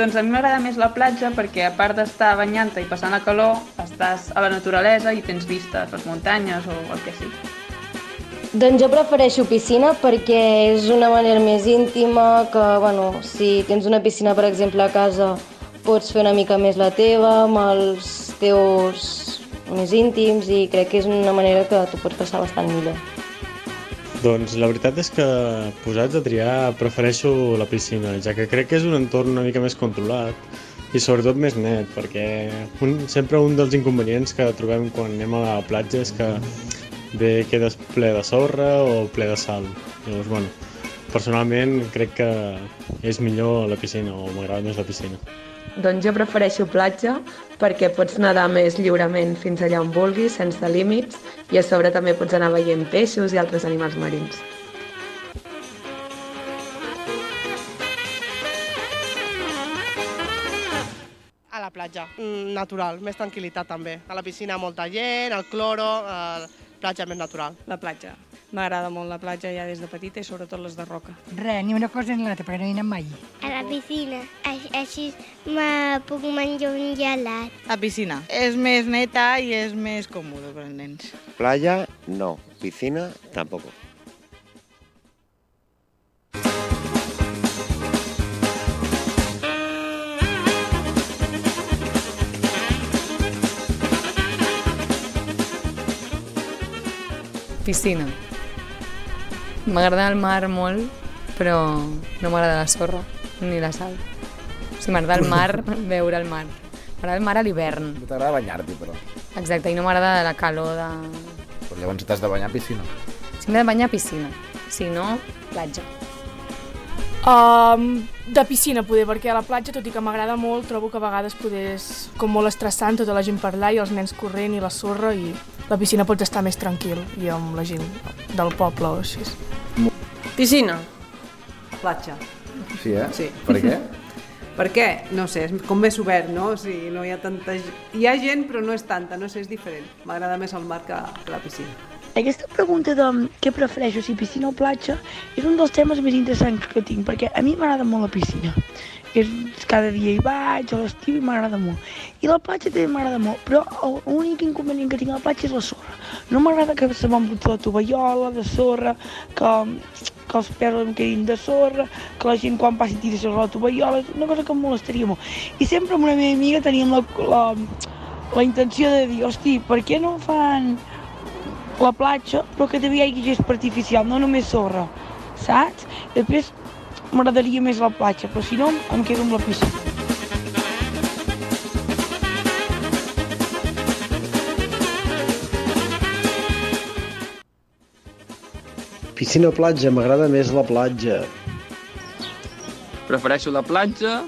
Doncs a mi m'agrada més la platja perquè a part d'estar banyant-te i passant la calor, estàs a la naturalesa i tens vistes, les muntanyes o el que sigui. Doncs jo prefereixo piscina perquè és una manera més íntima que, bueno, si tens una piscina, per exemple, a casa, pots fer una mica més la teva, amb els teus més íntims i crec que és una manera que tu pots passar bastant millor. Doncs la veritat és que posats a triar prefereixo la piscina, ja que crec que és un entorn una mica més controlat i sobretot més net, perquè un, sempre un dels inconvenients que trobem quan anem a la platja és que bé quedes ple de sorra o ple de sal. Llavors, bueno, personalment crec que és millor la piscina o m'agrada més la piscina. Doncs jo prefereixo platja perquè pots nedar més lliurement fins allà on vulguis, sense límits, i a sobre també pots anar veient peixos i altres animals marins. A la platja, mm, natural, més tranquil·litat també. A la piscina molta gent, el cloro, eh, platja més natural. La platja. M'agrada molt la platja ja des de petita i sobretot les de roca. Res, ni una cosa ni l'altra, perquè no hi anem mai. A la piscina. Així, així me puc menjar un gelat. A piscina. És més neta i és més còmode per als nens. Playa, no. Piscina, tampoco. Piscina. M'agrada el mar molt, però no m'agrada la sorra ni la sal. O sigui, m'agrada el mar, veure el mar. M'agrada el mar a l'hivern. No t'agrada banyar-t'hi, però. Exacte, i no m'agrada la calor de... Però llavors t'has de banyar a piscina. Si m'he de banyar, piscina. Si no, platja. Um, de piscina, poder, perquè a la platja, tot i que m'agrada molt, trobo que a vegades poder és com molt estressant tota la gent per allà i els nens corrent i la sorra i la piscina pots estar més tranquil i amb la gent del poble o així. Piscina. Platja. Sí, eh? Sí. Per què? Per què? No sé, és com més obert, no? O sigui, no hi ha tanta... Hi ha gent, però no és tanta, no sé, és diferent. M'agrada més el mar que, que la piscina. Aquesta pregunta de què prefereixo, si piscina o platja, és un dels temes més interessants que tinc, perquè a mi m'agrada molt la piscina. És, cada dia hi vaig, a l'estiu i m'agrada molt. I la platja també m'agrada molt, però l'únic inconvenient que tinc a la platja és la sorra. No m'agrada que se m'embruti la tovallola de sorra, que, que els peus em quedin de sorra, que la gent quan passi tira sobre la tovallola, és una cosa que em molestaria molt. I sempre amb una meva amiga teníem la, la, la intenció de dir, hosti, per què no fan la platja, però que també hi hagi gespa artificial, no només sorra, saps? Després m'agradaria més la platja, però si no em quedo amb la piscina. Piscina o platja? M'agrada més la platja. Prefereixo la platja.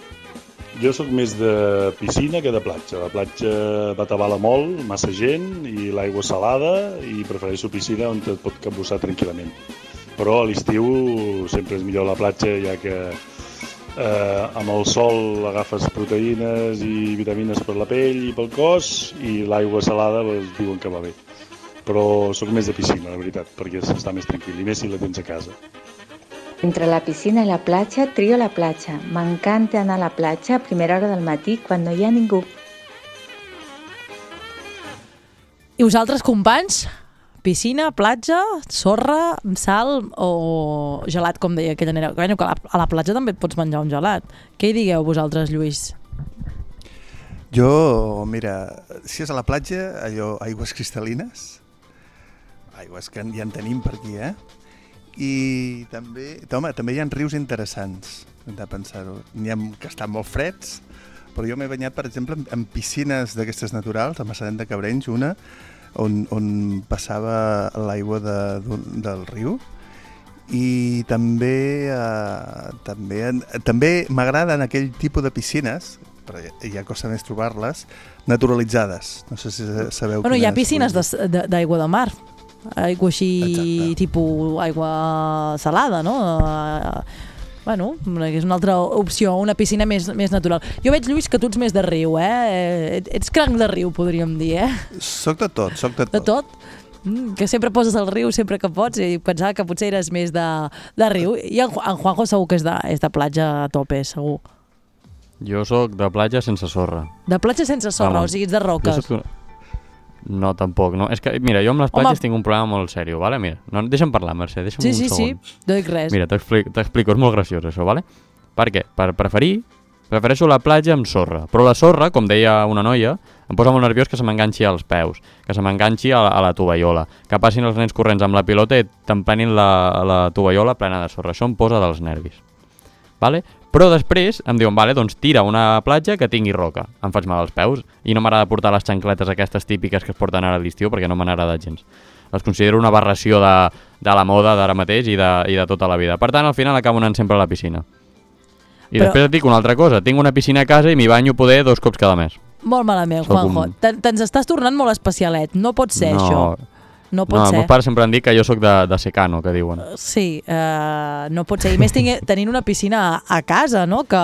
Jo sóc més de piscina que de platja. La platja batabala molt, massa gent, i l'aigua salada, i prefereixo piscina on et pot cabussar tranquil·lament. Però a l'estiu sempre és millor la platja, ja que eh, amb el sol agafes proteïnes i vitamines per la pell i pel cos, i l'aigua salada pues, diuen que va bé. però sóc més de piscina, la veritat, perquè s'està més tranquil, i més si la tens a casa. Entre la piscina i la platja, trio la platja. M'encanta anar a la platja a primera hora del matí quan no hi ha ningú. I vosaltres, companys? Piscina, platja, sorra, sal o gelat, com deia aquella nera. Bueno, que a la, a la platja també et pots menjar un gelat. Què hi digueu vosaltres, Lluís? Jo, mira, si és a la platja, allò, aigües cristal·lines, aigües que ja en tenim per aquí, eh? I també, home, també hi ha rius interessants, hem de pensar-ho. N'hi ha que estan molt freds, però jo m'he banyat, per exemple, en, piscines d'aquestes naturals, a Massanet de Cabrenys, una, on, on passava l'aigua de, del riu, i també eh, també, també m'agraden aquell tipus de piscines però ja, ja costa més trobar-les naturalitzades no sé si sabeu Bueno, hi ha piscines de- de- d'aigua de, mar. Aigua així, Exacte. tipus aigua salada, no? Eh, Bueno, és una altra opció, una piscina més, més natural. Jo veig, Lluís, que tu ets més de riu, eh? Et- Ets cranc de riu, podríem dir, eh? Soc de tot, soc de tot. De tot? Mm, que sempre poses al riu sempre que pots i pensava que potser eres més de, de riu. I en, en Juanjo segur que és de, és de platja a tope, segur. Jo sóc de platja sense sorra. De platja sense sorra, Vamos. o sigui, ets de roques. Jo soc... No, tampoc. No. És que, mira, jo amb les Home. platges tinc un problema molt seriós, vale? Mira, no, deixa'm parlar, Mercè, deixa'm Sí, un sí, sí, segon. no dic res. Mira, t'explico, t'explico, és molt graciós això, vale? Per què? Per preferir, prefereixo la platja amb sorra, però la sorra, com deia una noia, em posa molt nerviós que se m'enganxi als peus, que se m'enganxi a, a la tovallola, que passin els nens corrents amb la pilota i t'emplenin la, la tovallola plena de sorra. Això em posa dels nervis. Vale? Però després em diuen, vale, doncs tira una platja que tingui roca. Em faig mal als peus i no m'agrada portar les xancletes aquestes típiques que es porten ara a l'estiu perquè no m'han agradat gens. Les considero una aberració de, de la moda d'ara mateix i de, i de tota la vida. Per tant, al final acabo anant sempre a la piscina. I Però- després et dic una altra cosa. Tinc una piscina a casa i m'hi banyo poder dos cops cada mes. Molt malament, Juanjo. un- Te- Te'ns estàs tornant molt especialet. No pot ser, això. No pot no, ser. meus pares sempre han dit que jo sóc de, de secano, que diuen. Sí, eh, no pot ser. I més tinc, tenint una piscina a, a casa, no? Que,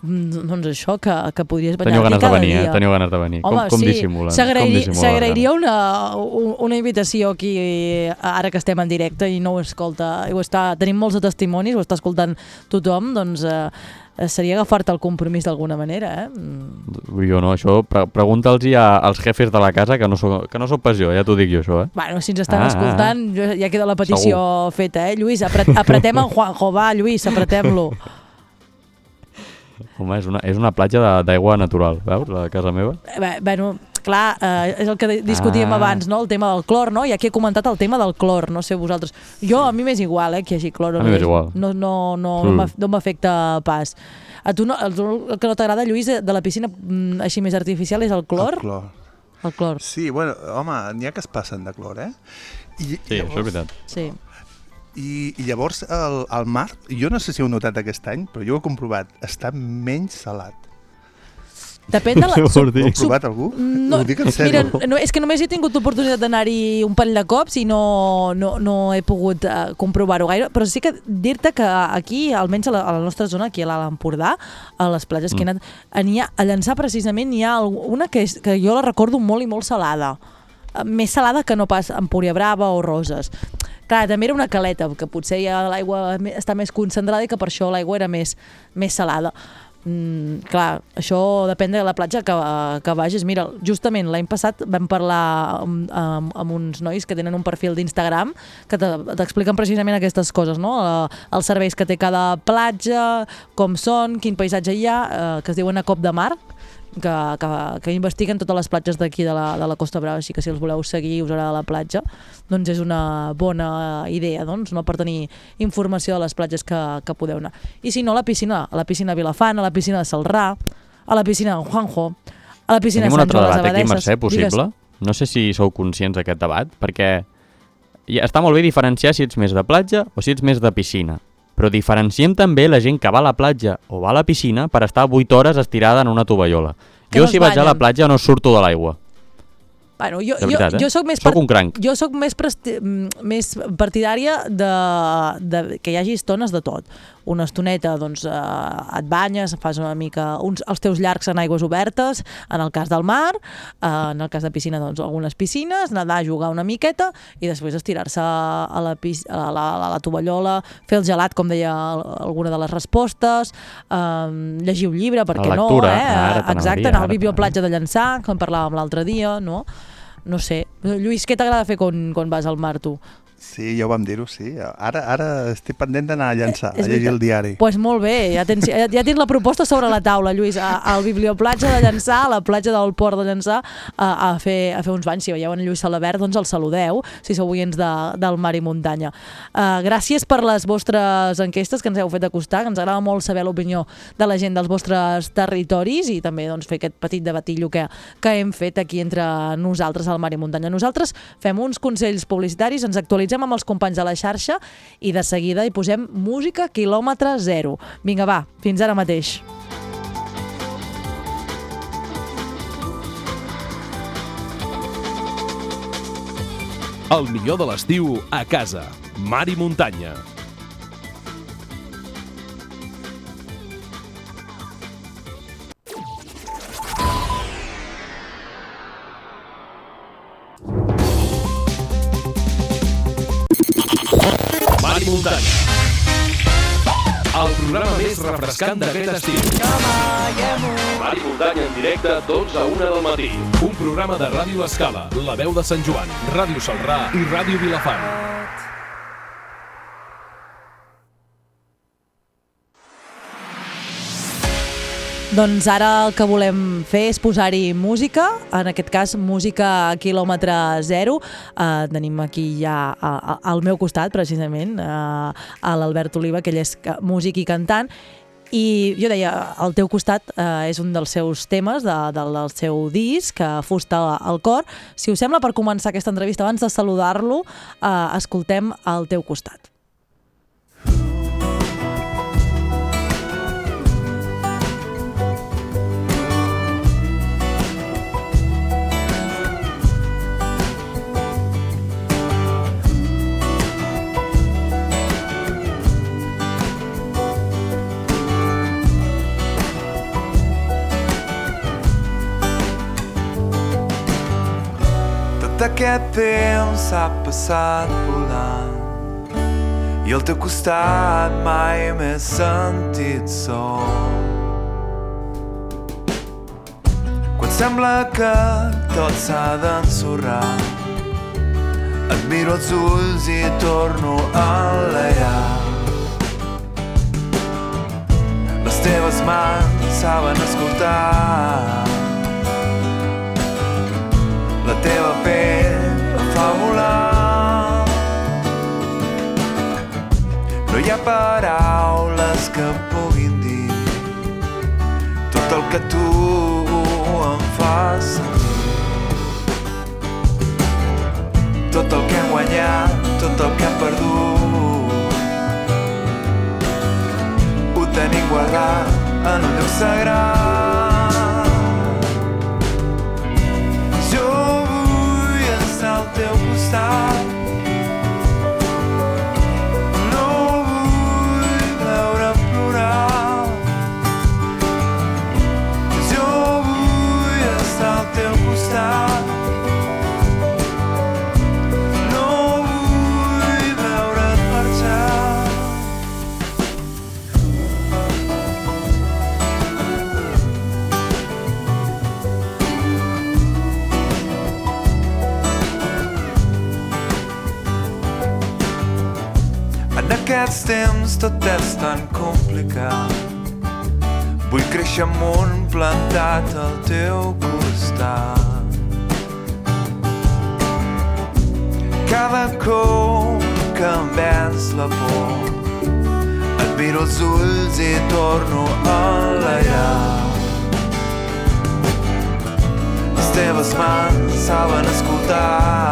mm, doncs això, que, que podries banyar-t'hi Teniu ganes de cada venir, eh? dia. Teniu ganes de venir. Home, com, com sí, dissimulen? s'agrairia una, un- una invitació aquí, ara que estem en directe i no ho escolta, ho està, tenim molts de testimonis, ho està escoltant tothom, doncs eh, eh, seria agafar-te el compromís d'alguna manera, eh? Mm. Jo no, això pre pregunta'ls als jefes de la casa, que no sóc, que no sóc pas jo, ja t'ho dic jo, això, eh? Bueno, si ens estan Ah, ah, escoltant, jo, ja queda la petició feta, eh? Lluís, apret, apretem en Juanjo, va, Lluís, apretem-lo. Home, és una, és una platja d'aigua natural, veus, la casa meva? Eh, Bé, bueno, clar, eh, és el que discutíem Ah. abans, no? El tema del clor, no? I aquí he comentat el tema del clor, no sé vosaltres. Jo, a mi m'és igual, eh, que hi hagi clor. A no mi m'és igual. No, no, no, Mm. no m'af- no m'afecta pas. A tu no, el, el que no t'agrada, Lluís, de la piscina mm, així més artificial és el clor? El clor. El clor. Sí, bueno, home, n'hi ha que es passen de clor, eh? I, Sí, això és veritat. Sí. I, i llavors el, el mar, jo no sé si ho heu notat aquest any, però jo ho he comprovat, està menys salat. Depèn de la... Ho heu provat algú? No, Ho dic en mira, sèrio. no, és que només he tingut l'oportunitat d'anar-hi un parell de cops i no, no, no he pogut uh, comprovar-ho gaire, però sí que dir-te que aquí, almenys a la, a la nostra zona, aquí a l'Alt Empordà, a les platges mm. que he anat, n'hi ha, a llançar precisament n'hi ha una que, és, que jo la recordo molt i molt salada, Eh, més salada que no pas Empúria Brava o Roses. Clar, també era una caleta, que potser ja l'aigua està més concentrada i que per això l'aigua era més, més salada. Mm, clar, això depèn de la platja que, que vagis. Mira, justament l'any passat vam parlar amb, amb, amb uns nois que tenen un perfil d'Instagram que te- t'expliquen precisament aquestes coses, no? Eh, Els serveis que té cada platja, com són, quin paisatge hi ha, eh, que es diuen a cop de mar, que, que, que investiguen totes les platges d'aquí de, la, de la Costa Brava, així que si els voleu seguir us agrada la platja, doncs és una bona idea, doncs, no? per tenir informació de les platges que, que podeu anar. I si no, a la piscina, a la piscina Vilafant, a la piscina de Salrà, a la piscina de Juanjo, a la piscina Tenim de un Sant altre Joan de les debat aquí, Abadesses. Mercè, possible? Digues. No sé si sou conscients d'aquest debat, perquè ja està molt bé diferenciar si ets més de platja o si ets més de piscina. Però diferenciem també la gent que va a la platja o va a la piscina per estar 8 hores estirada en una tovallola. Que jo no si vaig a la platja no surto de l'aigua. Bueno, jo, De veritat, jo, eh? jo soc més, Soc un cranc. jo soc més, mm, més partidària de, de, que hi hagi estones de tot. Una estoneta doncs, eh, et banyes, fas una mica uns, els teus llargs en aigües obertes, en el cas del mar, eh, en el cas de piscina, doncs algunes piscines, nedar, jugar una miqueta i després estirar-se a la, a, la, a la tovallola, fer el gelat, com deia alguna de les respostes, eh, llegir un llibre, perquè La no, eh? ara Exacte, anar al biblioplatja de Llançà, com parlàvem l'altre dia, no? No sé. Lluís, què t'agrada fer quan, quan vas al mar, tu? Sí, ja ho vam dir-ho, sí. Ara, ara estic pendent d'anar a llançar, És a llegir el diari. Doncs pues molt bé, ja tens, ja, ja tens la proposta sobre la taula, Lluís, a- al biblioplatja de Llançà, a la platja del Port de Llançà, a, a, fer, a fer uns banys. Si veieu en Lluís Salabert, doncs el saludeu, si sou oients de, del mar i muntanya. Uh, gràcies per les vostres enquestes que ens heu fet acostar, que ens agrada molt saber l'opinió de la gent dels vostres territoris i també doncs, fer aquest petit debatillo que, que hem fet aquí entre nosaltres al mar i muntanya. Nosaltres fem uns consells publicitaris, ens actualitzem amb els companys de la xarxa i de seguida hi posem música quilòmetre zero. Vinga, va, fins ara mateix. El millor de l'estiu a casa. Mar i muntanya. Muntanya. El programa més refrescant d'aquest estiu. Mar i muntanya en directe, 12 a 1 del matí. Un programa de Ràdio Escala, La Veu de Sant Joan, Ràdio Salrà i Ràdio Vilafant. Doncs ara el que volem fer és posar-hi música, en aquest cas música a quilòmetre zero. Uh, tenim aquí ja a, a, al meu costat, precisament, uh, a l'Albert Oliva, que ell és músic i cantant, i jo deia, al teu costat eh, és un dels seus temes de, de, del seu disc, eh, Fusta al cor. Si us sembla, per començar aquesta entrevista, abans de saludar-lo, eh, escoltem al teu costat. Aquest temps s'ha passat volant i al teu costat mai m'he sentit sol. Quan sembla que tot s'ha d'ensorrar et miro els ulls i torno a enlairar. Les teves mans saben escoltar la teva pell em fa volar. No hi ha paraules que puguin dir tot el que tu em fas. Tot el que hem guanyat, tot el que hem perdut. Ho tenim guardat en un lloc sagrat. Aquests temps tot és tan complicat. Vull créixer amunt plantat al teu costat. Cada cop que em vens la por et miro els ulls i torno a enlairar. Les teves mans saben escoltar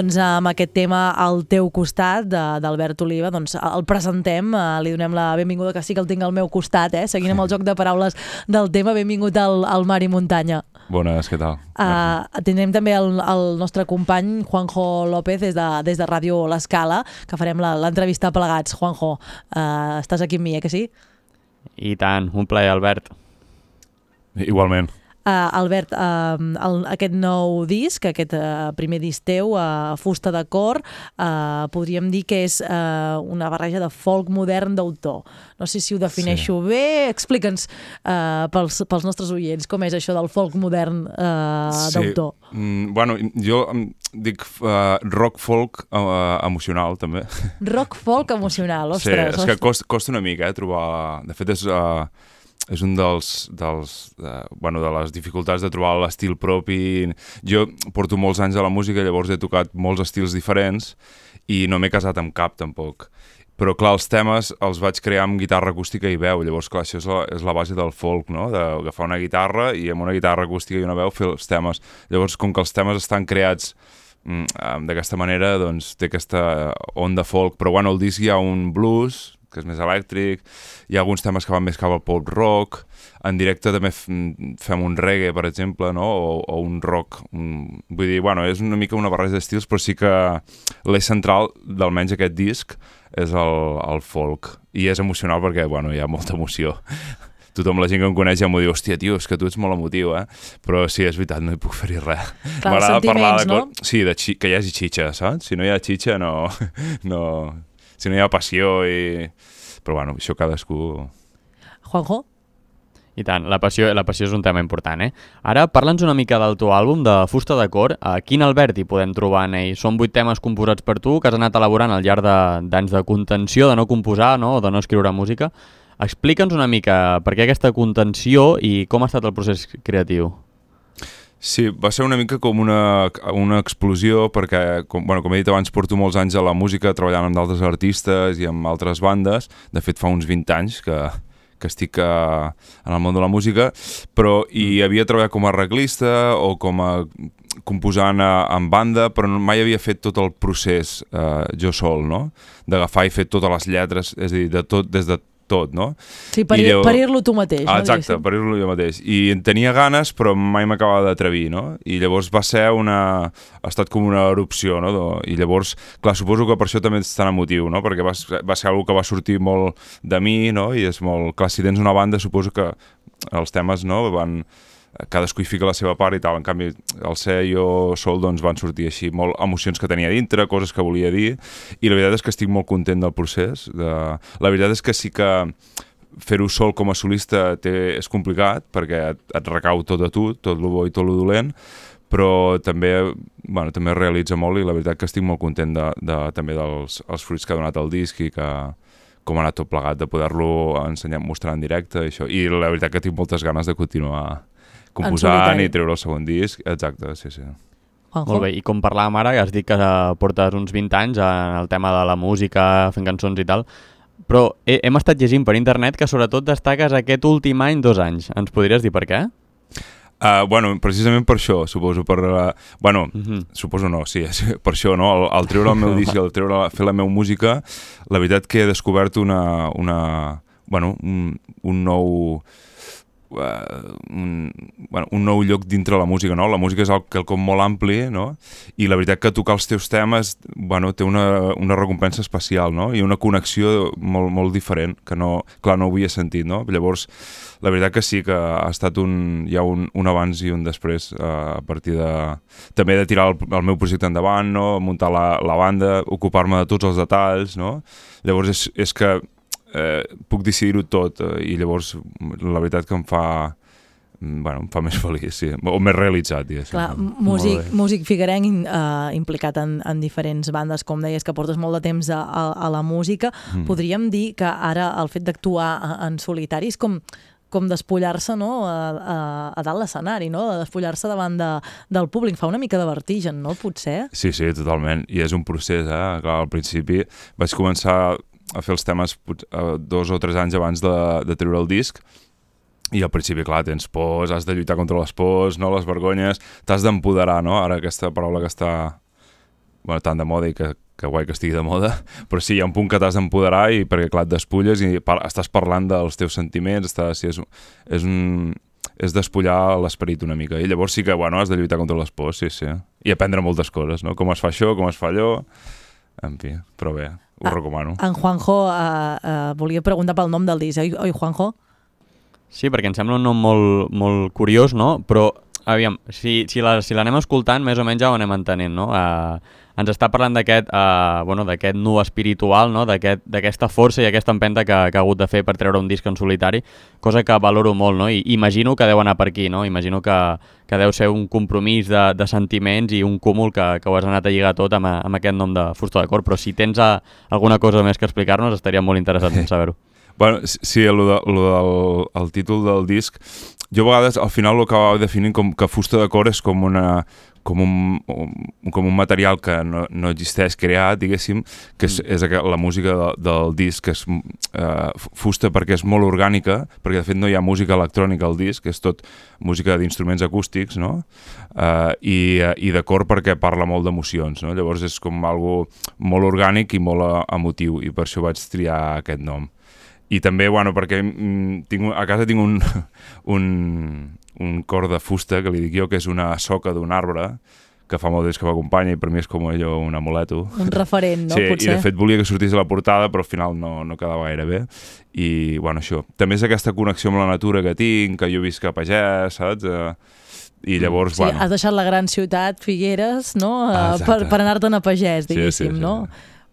doncs amb aquest tema al teu costat de- d'Albert Oliva, doncs el presentem, eh, li donem la benvinguda, que sí que el tinc al meu costat, eh? seguint amb el joc de paraules del tema, benvingut al, al Mar i Muntanya. Bones, què tal? Uh, tindrem també el, el nostre company Juanjo López des de, des de Ràdio L'Escala, que farem la- l'entrevista plegats. Juanjo, uh, estàs aquí amb mi, eh, que sí? I tant, un plaer, Albert. Igualment. Uh, Albert, uh, el, aquest nou disc, aquest uh, primer disc teu, uh, Fusta de cor, uh, podríem dir que és uh, una barreja de folk modern d'autor. No sé si ho defineixo sí. bé, explica'ns uh, pels, pels nostres oients com és això del folk modern uh, d'autor. Mm, bueno, jo dic uh, rock folk uh, emocional, també. Rock folk emocional, ostres. sí, és que costa, costa una mica, eh, trobar... De fet, és, uh, és un dels, dels uh, bueno, de les dificultats de trobar l'estil propi. Jo porto molts anys a la música, llavors he tocat molts estils diferents i no m'he casat amb cap, tampoc. Però, clar, els temes els vaig crear amb guitarra acústica i veu. Llavors, clar, això és la, és la base del folk, no? D'agafar una guitarra i amb una guitarra acústica i una veu fer els temes. Llavors, com que els temes estan creats mm, eh, d'aquesta manera, doncs té aquesta onda folk. Però, bueno, al disc hi ha un blues, que és més elèctric, hi ha alguns temes que van més cap al pop rock, en directe també fem un reggae, per exemple, no? o, o un rock. Un... Vull dir, bueno, és una mica una barreja d'estils, però sí que l'eix central d'almenys aquest disc és el, el folk. I és emocional perquè, bueno, hi ha molta emoció. Tothom, la gent que em coneix ja m'ho diu, hòstia, tio, és que tu ets molt emotiu, eh? Però sí, és veritat, no hi puc fer-hi res. Clar, sentiments, de... no? Sí, de xi... que hi hagi xitxa, saps? Si no hi ha xitxa, no... no... Si no hi ha passió i... Però bueno, això cadascú... Juanjo? I tant, la passió, la passió és un tema important, eh? Ara, parla'ns una mica del teu àlbum de Fusta de Cor. A quin Albert hi podem trobar en ell? Són vuit temes composats per tu que has anat elaborant al llarg d'anys de, de contenció, de no composar, no? o de no escriure música. Explica'ns una mica per què aquesta contenció i com ha estat el procés creatiu. Sí, va ser una mica com una, una explosió perquè, com, bueno, com he dit abans, porto molts anys a la música treballant amb d'altres artistes i amb altres bandes. De fet, fa uns 20 anys que, que estic a, en el món de la música, però hi havia treballat com a arreglista o com a composant a, en banda, però mai havia fet tot el procés eh, jo sol, no? D'agafar i fer totes les lletres, és a dir, de tot, des de tot, no? Sí, parir, llavors... parir-lo tu mateix. Ah, no, exacte, diguéssim? parir-lo jo mateix. I en tenia ganes, però mai m'acabava d'atrevir, no? I llavors va ser una... ha estat com una erupció, no? I llavors, clar, suposo que per això també és tan emotiu, no? Perquè va, va ser una que va sortir molt de mi, no? I és molt... Clar, si tens una banda, suposo que els temes, no? Van cadascú hi fica la seva part i tal, en canvi el ser jo sol doncs van sortir així molt emocions que tenia dintre, coses que volia dir i la veritat és que estic molt content del procés de... la veritat és que sí que fer-ho sol com a solista té, és complicat perquè et, et recau tot a tu, tot lo bo i tot lo dolent però també, bueno, també realitza molt i la veritat que estic molt content de, de, també dels els fruits que ha donat el disc i que com ha anat tot plegat, de poder-lo ensenyar, mostrar en directe i això. I la veritat que tinc moltes ganes de continuar composant i treure el segon disc, exacte, sí, sí. Juanjo? Molt bé, i com parlàvem ara, que has dit que eh, portes uns 20 anys en el tema de la música, fent cançons i tal, però he, hem estat llegint per internet que sobretot destaques aquest últim any, dos anys. Ens podries dir per què? Uh, bueno, precisament per això, suposo, per... Uh, bueno, Mhm. mm -hmm. suposo no, sí, és per això, no? Al, al treure el meu disc i al treure, fer la meva música, la veritat que he descobert una... una bueno, un, un nou uh, un, bueno, un nou lloc dintre la música, no? La música és quelcom molt ampli, no? I la veritat que tocar els teus temes, bueno, té una, una recompensa especial, no? I una connexió molt, molt diferent, que no, clar, no ho havia sentit, no? Llavors, la veritat que sí que ha estat un, hi ha un, un abans i un després uh, a partir de... També de tirar el, el meu projecte endavant, no? Muntar la, la banda, ocupar-me de tots els detalls, no? Llavors és, és que eh, puc decidir-ho tot eh, i llavors la veritat que em fa mm, bueno, em fa més feliç, sí, o més realitzat, diguéssim. Clar, músic, músic figuerenc uh, implicat en, en diferents bandes, com deies, que portes molt de temps a, a, a la música. Mm. Podríem dir que ara el fet d'actuar a- en solitari és com com despullar-se no? a, a, a dalt l'escenari, no? de despullar-se davant de, del públic. Fa una mica de vertigen, no? Potser? Sí, sí, totalment. I és un procés, eh? Clar, al principi vaig començar a fer els temes eh, dos o tres anys abans de, de treure el disc i al principi, clar, tens pors, has de lluitar contra les pors, no? les vergonyes, t'has d'empoderar, no? Ara aquesta paraula que està bueno, tan de moda i que, que guai que estigui de moda, però sí, hi ha un punt que t'has d'empoderar i perquè clar, et despulles i par estàs parlant dels teus sentiments, estàs, sí, és, és un és despullar l'esperit una mica. I llavors sí que, bueno, has de lluitar contra les pors, sí, sí. I aprendre moltes coses, no? Com es fa això, com es fa allò... En fi, però bé, ho Ah, recomano. En Juanjo uh, uh, volia preguntar pel nom del disc, oi, oi Juanjo? Sí, perquè em sembla un nom molt, molt curiós, no? Però, aviam, si, si la- si l'anem escoltant, més o menys ja ho anem entenent, no? Uh, ens està parlant d'aquest uh, bueno, d'aquest nu espiritual, no? d'aquest- d'aquesta força i aquesta empenta que, que ha hagut de fer per treure un disc en solitari, cosa que valoro molt, no? I imagino que deu anar per aquí, no? Imagino que, que deu ser un compromís de, de sentiments i un cúmul que, que ho has anat a lligar tot amb, amb aquest nom de Fusta de Cor, però si tens uh, alguna cosa més que explicar-nos, estaria molt interessant en saber-ho. Bueno, sí, el, de, lo del el títol del disc, jo a vegades al final ho acabava definint com que fusta de cor és com una com un, un- com un material que no, no existeix creat, diguéssim, que és, és aqu- la música de, del disc, que és eh, fusta perquè és molt orgànica, perquè de fet no hi ha música electrònica al disc, és tot música d'instruments acústics, no? Eh, i, eh, I de cor perquè parla molt d'emocions, no? Llavors és com algo molt orgànic i molt eh, emotiu, i per això vaig triar aquest nom. I també, bueno, perquè mm, tinc, a casa tinc un, un, un cor de fusta, que li dic jo, que és una soca d'un arbre, que fa molt temps que m'acompanya i per mi és com allò un amuleto. Un referent, no? sí, Potser. i de fet volia que sortís a la portada, però al final no, no quedava gaire bé. I, bueno, això. També és aquesta connexió amb la natura que tinc, que jo visc a pagès, saps? Eh, I llavors, Sí, bueno... has deixat la gran ciutat, Figueres, no? Ah, Uh, per, per anar-te'n a pagès, Sí, sí, diguéssim, sí. no?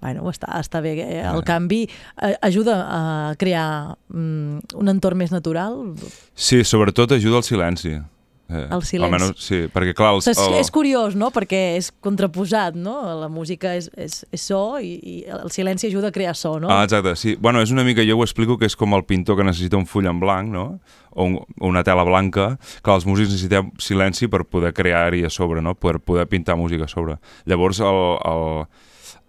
Bueno, està, està bé. eh, El canvi eh, ajuda a crear mm, un entorn més natural. Sí, sobretot ajuda el silenci. Eh, El silenci. Almenys, sí, perquè clar... Els, el... és curiós, no? Perquè és contraposat, no? La música és, és, és so i, i el silenci ajuda a crear so, no? Ah, exacte, sí. Bueno, és una mica, jo ho explico, que és com el pintor que necessita un full en blanc, no? O, un, una tela blanca, que els músics necessitem silenci per poder crear-hi a sobre, no? Per poder pintar música a sobre. Llavors, el, el,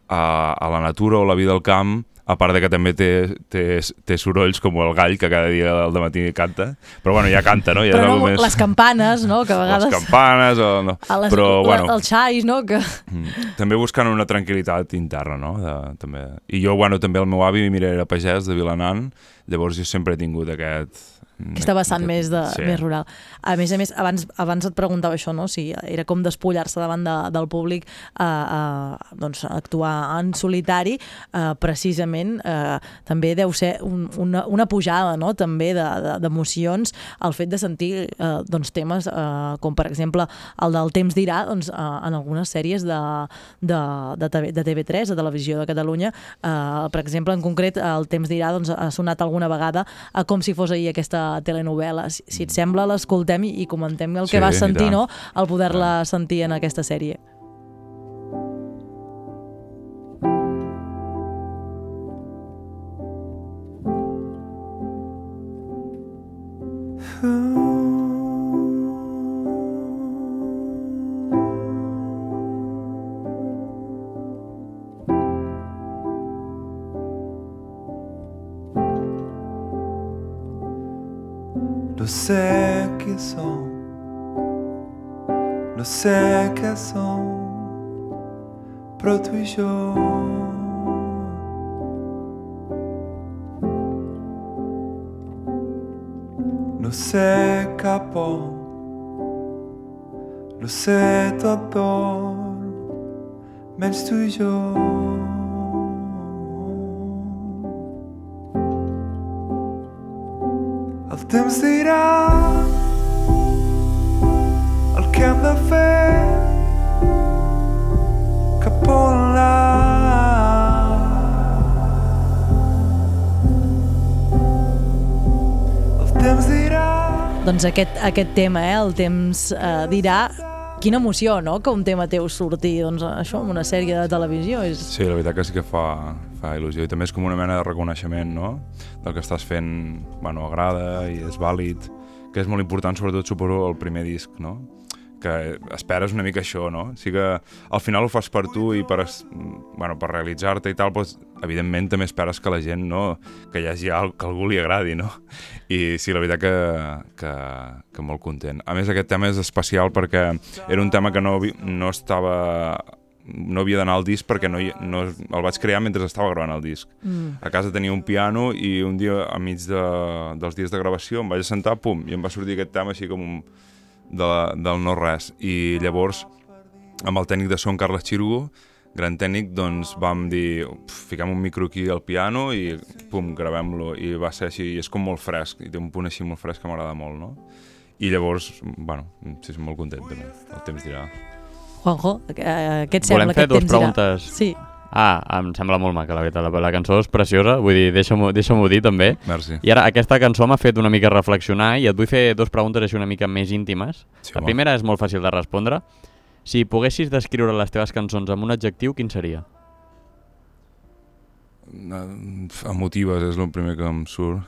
a, a la natura o la vida al camp, a part de que també té, té, té sorolls com el gall, que cada dia al matí canta, però bueno, ja canta, no? Ja Però no, més... les campanes, no? Que a vegades... Les campanes, o no. A les, però, la, bueno, Els xais, no? Que... Mm. També buscant una tranquil·litat interna, no? De, també. I jo, bueno, també el meu avi, mira, era pagès de Vilanant, llavors jo sempre he tingut aquest... Aquesta vessant més, de, Sí. més rural. A més a més, abans, abans et preguntava això, no? si era com despullar-se davant de, del públic a, a doncs, a actuar en solitari, eh, precisament eh, també deu ser un, una, una pujada no? també de- de- d'emocions el fet de sentir eh, doncs, temes eh, com per exemple el del temps dirà doncs, eh, en algunes sèries de, de, de, TV, de TV3, de Televisió de Catalunya eh, per exemple, en concret el temps dirà doncs, ha sonat alguna vegada eh, com si fos ahir aquesta telenovela si, si et sembla l'escoltem i, i comentem el que Sí, vas i sentir no? al poder-la sentir en aquesta sèrie sé que son, però tu i jo. No sé cap on, lo sé tot dorm, menys tu i jo. El temps dirà el que hem de fer doncs aquest, aquest tema, eh, el temps eh, dirà quina emoció, no?, que un tema teu surti doncs, això en una sèrie de televisió és... Sí, la veritat que sí que fa, fa il·lusió i també és com una mena de reconeixement no? del que estàs fent, bueno, agrada i és vàlid, que és molt important sobretot suposo el primer disc, no? que esperes una mica això, no? Sí que al final ho fas per tu i per, bueno, per realitzar-te i tal, doncs, evidentment també esperes que la gent, no? que hi hagi alguna que algú li agradi, no? I sí, la veritat que, que, que molt content. A més, aquest tema és especial perquè era un tema que no, no estava no havia d'anar al disc perquè no, no, el vaig crear mentre estava gravant el disc. Mm. A casa tenia un piano i un dia, a mig de, dels dies de gravació, em vaig assentar, pum, i em va sortir aquest tema així com un, de, del no-res. I llavors, amb el tècnic de so, en Carles Xirugo, gran tècnic, doncs vam dir, "Pf, fiquem un micro aquí al piano i pum, gravem-lo. I va ser així, i és com molt fresc, i té un punt així molt fresc que m'agrada molt, no? I llavors, bueno, sí, soc molt content també, el temps dirà. Juanjo, eh, què et sembla? Volem fer dues temps dirà? preguntes. Sí. Ah, em sembla molt maca, la veritat. La, la cançó és preciosa, vull dir, deixa-m'ho deixa dir també. Merci. I ara, aquesta cançó m'ha fet una mica reflexionar i et vull fer dues preguntes així una mica més íntimes. Sí, la primera és molt fàcil de respondre. Si poguessis descriure les teves cançons amb un adjectiu, quin seria? Emotives és el primer que em surt.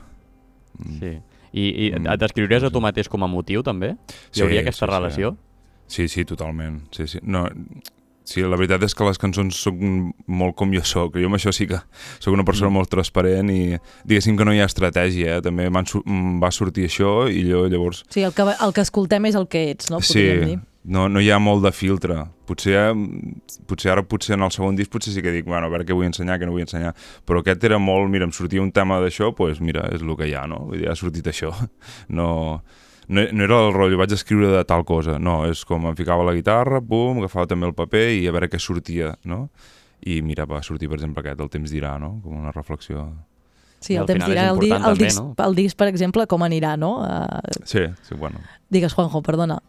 Mm. Sí. I, i et descriuries a tu mateix com a motiu, també? Hi hauria aquesta relació? Sí, sí, totalment. Sí, sí. No, sí, la veritat és que les cançons són molt com jo sóc. Jo amb això sí que sóc una persona Mm. molt transparent i diguéssim que no hi ha estratègia. Eh? També em va sortir això i jo llavors... Sigui, el que, el que escoltem és el que ets, no? Podríem sí, dir. No, no hi ha molt de filtre. Potser, potser ara, potser en el segon disc, potser sí que dic, bueno, a veure què vull ensenyar, què no vull ensenyar. Però aquest era molt, mira, em sortia un tema d'això, doncs pues mira, és el que hi ha, no? Vull dir, ha sortit això. No, no, no era el rotllo, vaig escriure de tal cosa. No, és com em ficava la guitarra, pum, agafava també el paper i a veure què sortia, no? I mira, va sortir, per exemple, aquest, el temps dirà, no? Com una reflexió. Sí, el al temps dirà el, di el, disc, no? el disc, per exemple, com anirà, no? Uh, Sí, sí, bueno. digues, Juanjo, perdona.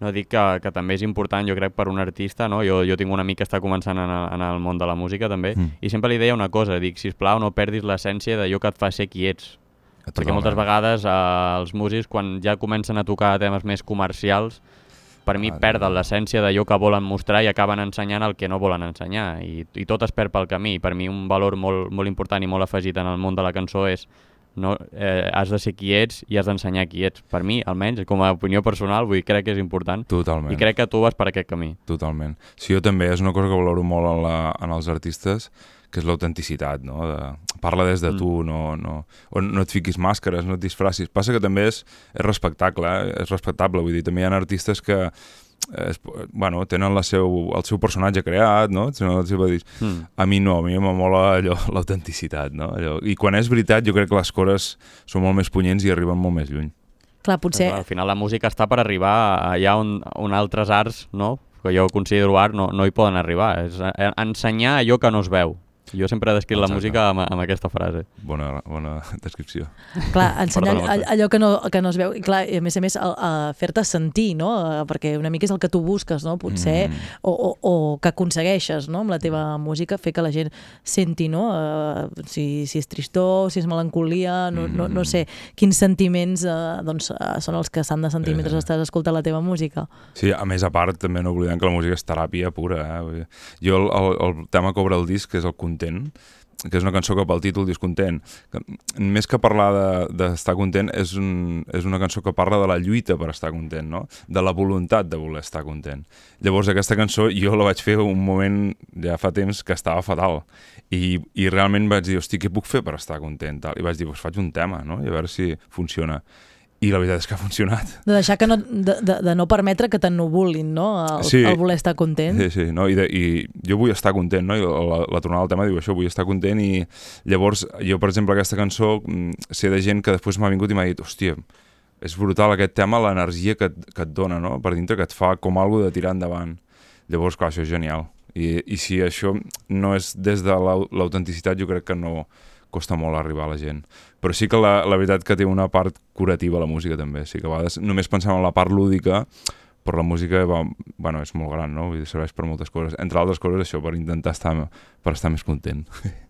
No, dic que, que també és important, jo crec, per un artista, no? Jo, jo tinc un amic que està començant en el, en el món de la música, també, Mm. i sempre li deia una cosa, dic, si plau no perdis l'essència d'allò que et fa ser qui ets. Perquè moltes vegades eh, els músics, quan ja comencen a tocar temes més comercials, per mi perden l'essència d'allò que volen mostrar i acaben ensenyant el que no volen ensenyar. I, i tot es perd pel camí. Per mi un valor molt, molt important i molt afegit en el món de la cançó és no, eh, has de ser qui ets i has d'ensenyar qui ets. Per mi, almenys, com a opinió personal, vull dir, crec que és important. Totalment. I crec que tu vas per aquest camí. Totalment. Sí, jo també, és una cosa que valoro molt en, la, en els artistes, que és l'autenticitat, no? De, parla des de Mm. tu, no, no, o no et fiquis màscares, no et disfracis. Passa que també és, és respectable, eh? és respectable, vull dir, també hi ha artistes que es, bueno, tenen la seu, el seu personatge creat, no? Seva... dis- Mm. A mi no, a mi m'amola allò, l'autenticitat, no? Allò, I quan és veritat, jo crec que les cores són molt més punyents i arriben molt més lluny. Clar, potser... Clar, al final la música està per arribar allà on, on altres arts, no? que jo considero art, no, no hi poden arribar. És eh, ensenyar allò que no es veu. Jo sempre he descrit la música amb, amb aquesta frase. Bona, bona descripció. Clar, ensenyar Perdona, all- Marta. allò que no, que no es veu, i clar, i a més a més, fer-te sentir, no? Eh, Perquè una mica és el que tu busques, no? Potser, Mm. o, o, o que aconsegueixes, no? Amb la teva música, fer que la gent senti, no? Eh, si, si és tristor, si és melancolia, no, no, no sé quins sentiments eh, doncs, eh, són els que s'han de sentir Eh. mentre estàs escoltant la teva música. Sí, a més a part també no oblidem que la música és teràpia pura. Eh? Jo el, el, el tema que obre el disc és el content, que és una cançó que pel títol dius content. Que, més que parlar de- d'estar de, content, és, un, és una cançó que parla de la lluita per estar content, no? de la voluntat de voler estar content. Llavors aquesta cançó jo la vaig fer un moment ja fa temps que estava fatal i, i realment vaig dir, hosti, què puc fer per estar content? Tal. I vaig dir, pues faig un tema no? i a veure si funciona. I la veritat és que ha funcionat. De deixar que no, de, de, de no permetre que t'ennubulin, no? El, Sí. el voler estar content. Sí, sí, no? I, de, i jo vull estar content, no? I la, la tornada al tema diu això, vull estar content i llavors jo, per exemple, aquesta cançó mm, sé de gent que després m'ha vingut i m'ha dit hòstia, és brutal aquest tema, l'energia que, que et dona, no? Per dintre, que et fa com algo de tirar endavant. Llavors, clar, això és genial. I, i si això no és des de l'au- l'autenticitat, jo crec que no costa molt arribar a la gent. Però sí que la, la veritat que té una part curativa la música també. Sí que a vegades només pensem en la part lúdica, però la música va, bueno, és molt gran, no? Vull dir, serveix per moltes coses. Entre altres coses, això, per intentar estar, per estar més content.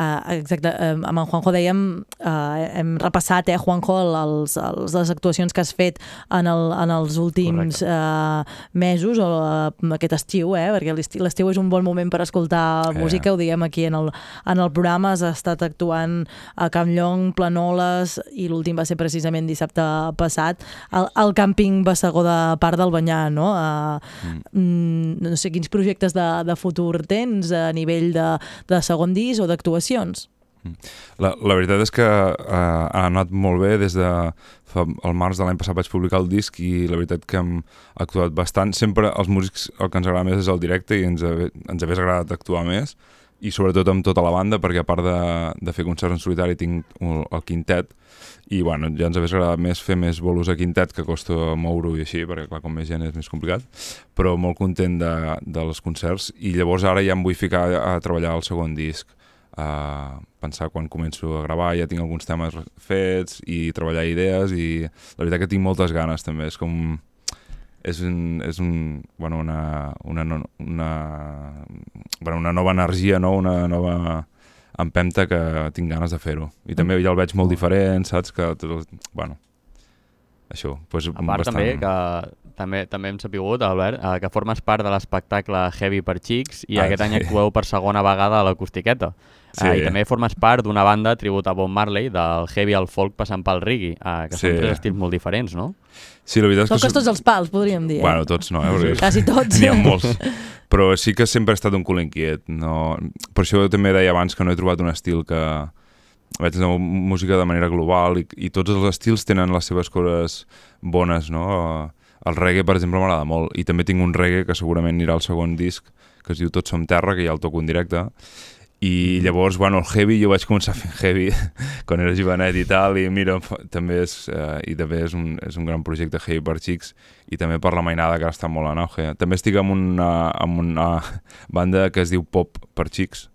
Uh, exacte, um, amb en Juanjo dèiem, uh, hem repassat, eh, Juanjo, el, els, els, les actuacions que has fet en, el, en els últims uh, mesos, o uh, aquest estiu, eh, perquè l'estiu és un bon moment per escoltar Eh. música, ho diguem aquí en el, en el programa, has estat actuant a Campllong, Planoles, i l'últim va ser precisament dissabte passat, al, al càmping Bassegó de Part del Banyà, no? Uh, mm. no sé quins projectes de, de futur tens a nivell de, de segon disc o d'actuacions. La, la veritat és que uh, ha anat molt bé des de fa, el març de l'any passat vaig publicar el disc i la veritat que hem actuat bastant. Sempre els músics el que ens agrada més és el directe i ens, ens hagués agradat actuar més. I sobretot amb tota la banda perquè a part de, de fer concerts en solitari tinc el, el quintet. I bueno, ja ens hagués agradat més fer més bolos a quintet que costa moure-ho i així perquè clar, com més gent és més complicat. Però molt content de, dels concerts. I llavors ara ja em vull ficar a treballar el segon disc a pensar quan començo a gravar, ja tinc alguns temes fets i treballar idees i la veritat que tinc moltes ganes també, és com és, un, és un, bueno, una, una, una, bueno, una nova energia, no? una nova empenta que tinc ganes de fer-ho. I també ja el veig molt diferent, saps? Que, tot, bueno, això. Pues, A part també que també també hem sapigut, Albert, eh, que formes part de l'espectacle Heavy per Xics i Ah, aquest any sí. actueu per segona vegada a l'acústiqueta. Sí. Eh, I també formes part d'una banda tribut a Bob Marley, del heavy al folk passant pel reggae, eh, que són Sí. tres estils molt diferents, no? Sí, la veritat és que... Toques tots els pals, podríem dir. eh? Bueno, tots no, eh? Perquè Quasi tots. N'hi ha molts. Però sí que sempre he estat un cul inquiet. No... Per això també deia abans que no he trobat un estil que... Vaig de música de manera global i, i tots els estils tenen les seves coses bones, no? El reggae, per exemple, m'agrada molt. I també tinc un reggae que segurament anirà al segon disc, que es diu Tots som terra, que ja el toco en directe. I llavors, bueno, el heavy, jo vaig començar fent heavy quan era jovenet i tal, i mira, també és, eh, i també és un, és un gran projecte heavy per xics, i també per la mainada que està molt en auge. També estic amb una, amb una banda que es diu Pop per xics,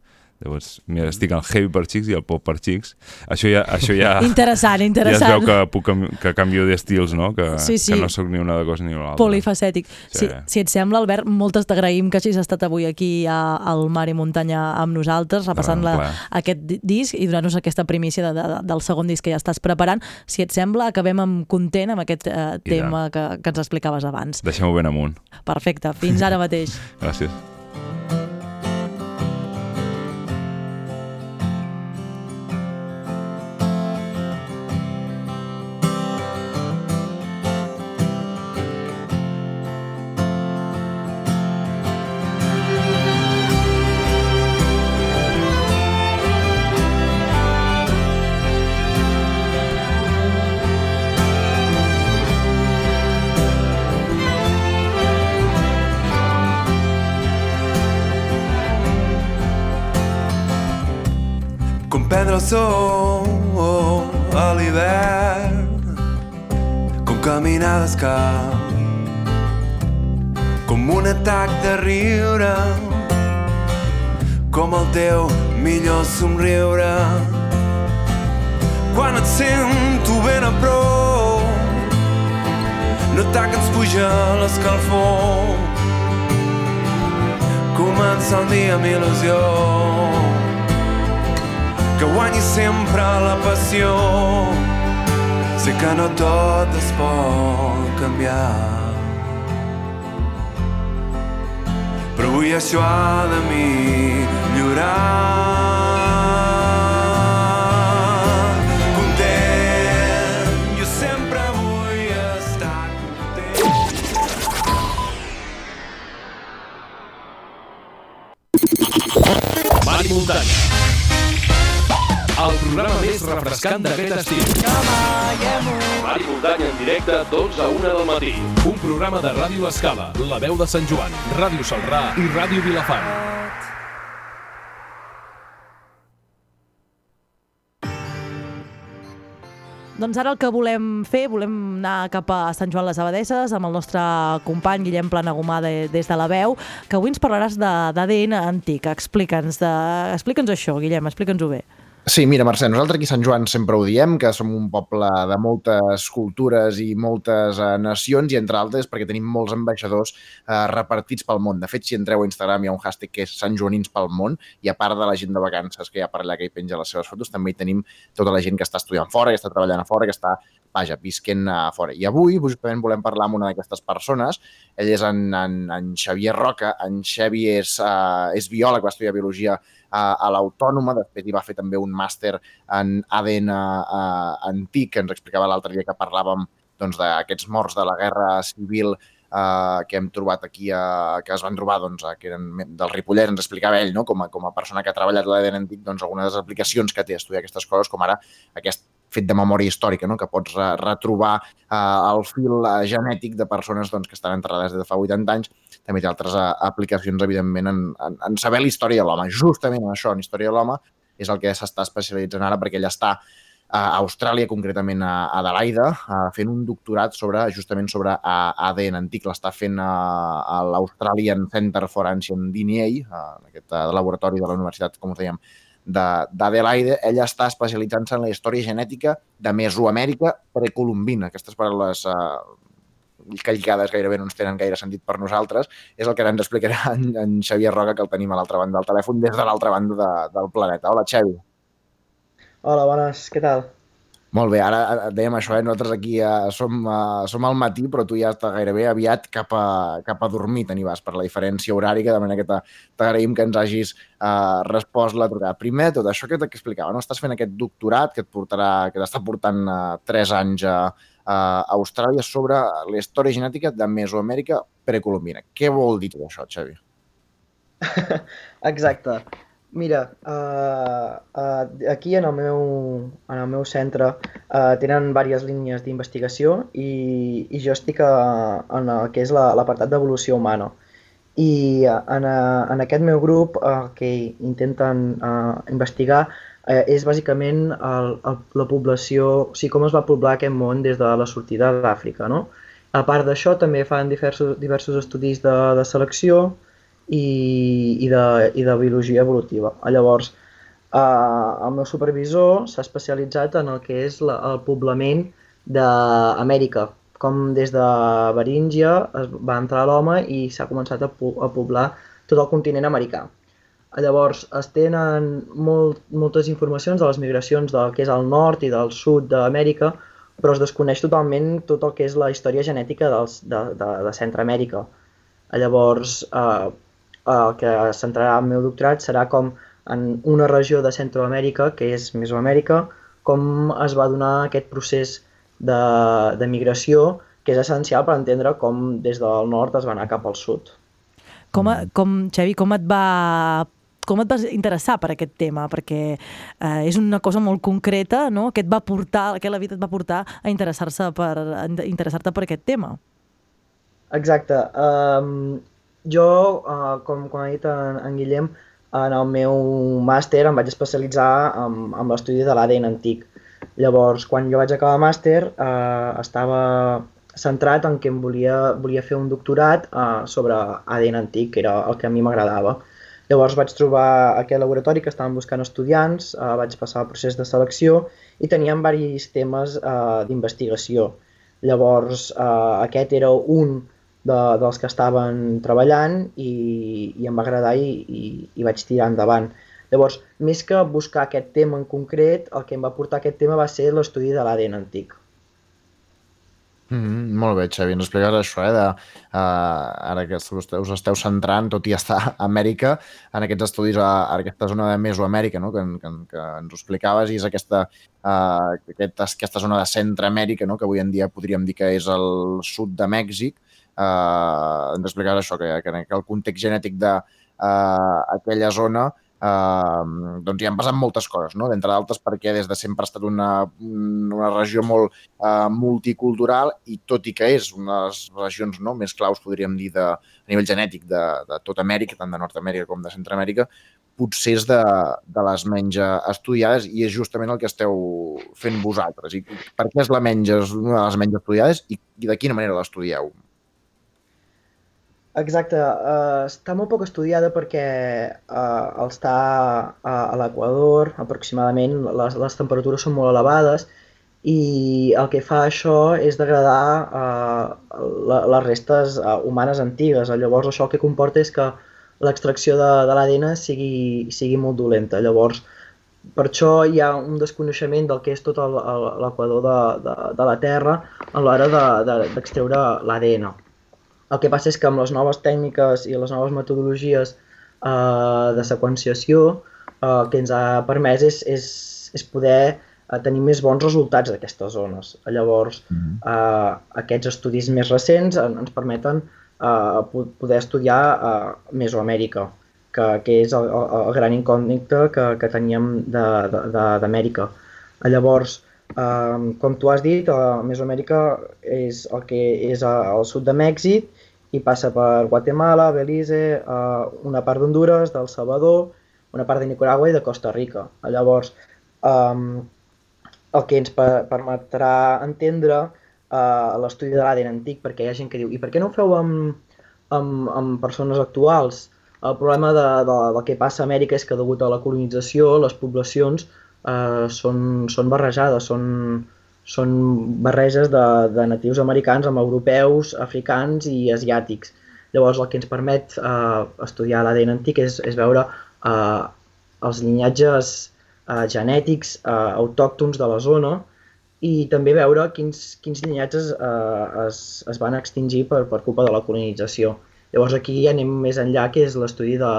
Llavors, mira, estic al heavy per xics i al pop per xics. Això ja... Això ja Interessant, Ja es interessant. veu que, puc, que canvio d'estils, no? Que, Sí, sí. que no sóc ni una de cosa ni una altra. Polifacètic. Sí. Si, si et sembla, Albert, moltes t'agraïm que hagis estat avui aquí a, al Mar i Muntanya amb nosaltres, repassant un la, aquest di- disc i donant-nos aquesta primícia de, de, del segon disc que ja estàs preparant. Si et sembla, acabem amb content amb aquest eh, tema que, que ens explicaves abans. Deixem-ho ben amunt. Perfecte, fins ara mateix. Gràcies. Sol a l'hivern com caminar descalç com un atac de riure com el teu millor somriure. Quan et sento ben a prop notar que ens puja l'escalfor. Comença el dia amb il·lusió que guanyi sempre la passió. Sé que no tot es pot canviar. Però avui això ha de millorar. Content, jo sempre vull estar content. Mar i muntanya. Programa més refrescant d'aquest estiu. Mar i muntanya en directe, 12 a 1 del matí. Un programa de Ràdio Escala, La Veu de Sant Joan, Ràdio Salrà i Ràdio Vilafant. Doncs ara el que volem fer, volem anar cap a Sant Joan les Abadesses amb el nostre company Guillem Planagumà de, des de la veu, que avui ens parlaràs de- d'ADN antic. Explica'ns de... explica'ns això, Guillem, explica'ns-ho bé. Sí, mira, Mercè, nosaltres aquí a Sant Joan sempre ho diem, que som un poble de moltes cultures i moltes eh, nacions, i entre altres perquè tenim molts ambaixadors eh, repartits pel món. De fet, si entreu a Instagram hi ha un hashtag que és Sant Joanins pel món, i a part de la gent de vacances que hi ha per allà que hi penja les seves fotos, també hi tenim tota la gent que està estudiant fora, que està treballant a fora, que està, vaja, visquent a fora. I avui justament volem parlar amb una d'aquestes persones. Ell és en, en, en Xavier Roca. En Xavi és, uh, és biòleg, va estudiar biologia a, a l'Autònoma, després hi va fer també un màster en ADN uh, antic, que ens explicava l'altre dia que parlàvem doncs, d'aquests morts de la Guerra Civil uh, eh, que hem trobat aquí, a, que es van trobar, doncs, que eren del Ripollès, ens explicava ell, no? com, a, com a persona que ha treballat l'ADN antic, doncs, algunes de les aplicacions que té estudiar aquestes coses, com ara aquest fet de memòria històrica, no? que pots re retrobar eh, el fil eh, genètic de persones doncs, que estan enterrades des de fa 80 anys, també té altres eh, aplicacions, evidentment, en, en, en saber la història de l'home. Justament en això, en història de l'home, és el que s'està especialitzant ara perquè ell està a Austràlia, concretament a Adelaida, eh, fent un doctorat sobre, justament sobre eh, ADN antic. L'està fent a, a l'Australian Center for Ancient DNA, en aquest eh, laboratori de la Universitat, com us dèiem, d'Adelaide. Ella està especialitzant-se en la història genètica de Mesoamèrica precolombina. Aquestes paraules eh, que gairebé no ens tenen gaire sentit per nosaltres, és el que ara ens explicarà en, en Xavier Roca, que el tenim a l'altra banda del telèfon, des de l'altra banda de, del planeta. Hola, Xavi. Hola, bones, què tal? Molt bé, ara eh, dèiem això, eh? nosaltres aquí eh, som, eh, som al matí, però tu ja estàs gairebé aviat cap a, cap a dormir, te vas per la diferència horària, de manera que t'a- t'agraïm que ens hagis eh, respost la trucada. Primer, tot això que t'explicava, no? estàs fent aquest doctorat que et portarà, que t'està portant eh, 3 anys a, a Austràlia sobre la història genètica de Mesoamèrica precolombina. Què vol dir tot això, Xavi? Exacte. Mira, uh, uh, aquí en el meu, en el meu centre uh, tenen diverses línies d'investigació i, i jo estic a, en el que és la- l'apartat d'evolució humana. I uh, en, uh, en aquest meu grup uh, que intenten uh, investigar uh, és bàsicament el, el, la població, o sigui, com es va poblar aquest món des de la sortida d'Àfrica, no? A part d'això, també fan diversos, diversos estudis de, de selecció, i, i, de, i de biologia evolutiva. Llavors, eh, el meu supervisor s'ha especialitzat en el que és la, el poblament d'Amèrica, com des de Beríngia es va entrar l'home i s'ha començat a, po a poblar tot el continent americà. Llavors, es tenen molt, moltes informacions de les migracions del que és el nord i del sud d'Amèrica, però es desconeix totalment tot el que és la història genètica dels, de, de, de Centroamèrica. Llavors, eh, el que centrarà el meu doctorat serà com en una regió de Centroamèrica, que és Mesoamèrica, com es va donar aquest procés de, de migració, que és essencial per entendre com des del nord es va anar cap al sud. Com, a- com, Xavi, com et va com et vas interessar per aquest tema? Perquè eh, és una cosa molt concreta, no? Què et va portar, què la vida et va portar a interessar-se per interessar-te per aquest tema? Exacte. Um, jo, uh, com, com ha dit en, en Guillem, en el meu màster em vaig especialitzar en, en l'estudi de l'ADN antic. Llavors, quan jo vaig acabar el màster, eh, estava centrat en que em volia, volia fer un doctorat eh, sobre ADN antic, que era el que a mi m'agradava. Llavors vaig trobar aquest laboratori que estaven buscant estudiants, eh, vaig passar el procés de selecció i tenien diversos temes eh, d'investigació. Llavors eh, aquest era un de, dels que estaven treballant i, i em va agradar i, i, i vaig tirar endavant. Llavors, més que buscar aquest tema en concret, el que em va portar aquest tema va ser l'estudi de l'ADN antic. Mm -hmm, molt bé, Xavi, ens expliques això, eh, de, uh, ara que us esteu, centrant, tot i estar a Amèrica, en aquests estudis a, a aquesta zona de Mesoamèrica, no?, que, que, que ens ho explicaves, i és aquesta, uh, aquesta, aquesta zona de Centroamèrica, no?, que avui en dia podríem dir que és el sud de Mèxic, ens explicaves això, que, que el context genètic d'aquella uh, zona Uh, doncs hi han passat moltes coses, no? d'entre d'altres perquè des de sempre ha estat una, una regió molt uh, multicultural i tot i que és una de les regions no, més claus, podríem dir, de, a nivell genètic de, de tota Amèrica, tant de Nord-Amèrica com de Centroamèrica, potser és de, de les menys estudiades i és justament el que esteu fent vosaltres. I per què és la menys, és una de les menys estudiades i, i de quina manera l'estudieu? Exacte, uh, està molt poc estudiada perquè uh, al estar a, a l'Equador, aproximadament, les, les temperatures són molt elevades i el que fa això és degradar uh, la, les restes uh, humanes antigues. Llavors això el que comporta és que l'extracció de, de l'ADN sigui, sigui molt dolenta. Llavors, per això hi ha un desconeixement del que és tot l'equador de, de, de la Terra a l'hora d'extreure de, de, l'ADN. El que passa és que amb les noves tècniques i les noves metodologies eh, de seqüenciació eh, el que ens ha permès és, és, és poder a tenir més bons resultats d'aquestes zones. Llavors, Mhm. eh, aquests estudis més recents en- ens permeten eh, po- poder estudiar eh, Mesoamèrica, que, que és el, el, el gran incògnita que, que teníem d'Amèrica. Llavors, eh, com tu has dit, eh, Mesoamèrica és el que és al sud de Mèxic i passa per Guatemala, Belize, eh, una part d'Honduras, del Salvador, una part de Nicaragua i de Costa Rica. Llavors, eh, el que ens per permetrà entendre uh, l'estudi de l'ADN antic, perquè hi ha gent que diu i per què no ho feu amb, amb, amb persones actuals? El problema de, de, del que passa a Amèrica és que degut a la colonització les poblacions uh, són, són barrejades, són, són barreges de, de natius americans amb europeus, africans i asiàtics. Llavors el que ens permet uh, estudiar l'ADN antic és, és veure uh, els llinatges eh, genètics eh, autòctons de la zona i també veure quins, quins llinatges eh, es, es van extingir per, per culpa de la colonització. Llavors aquí anem més enllà, que és l'estudi de,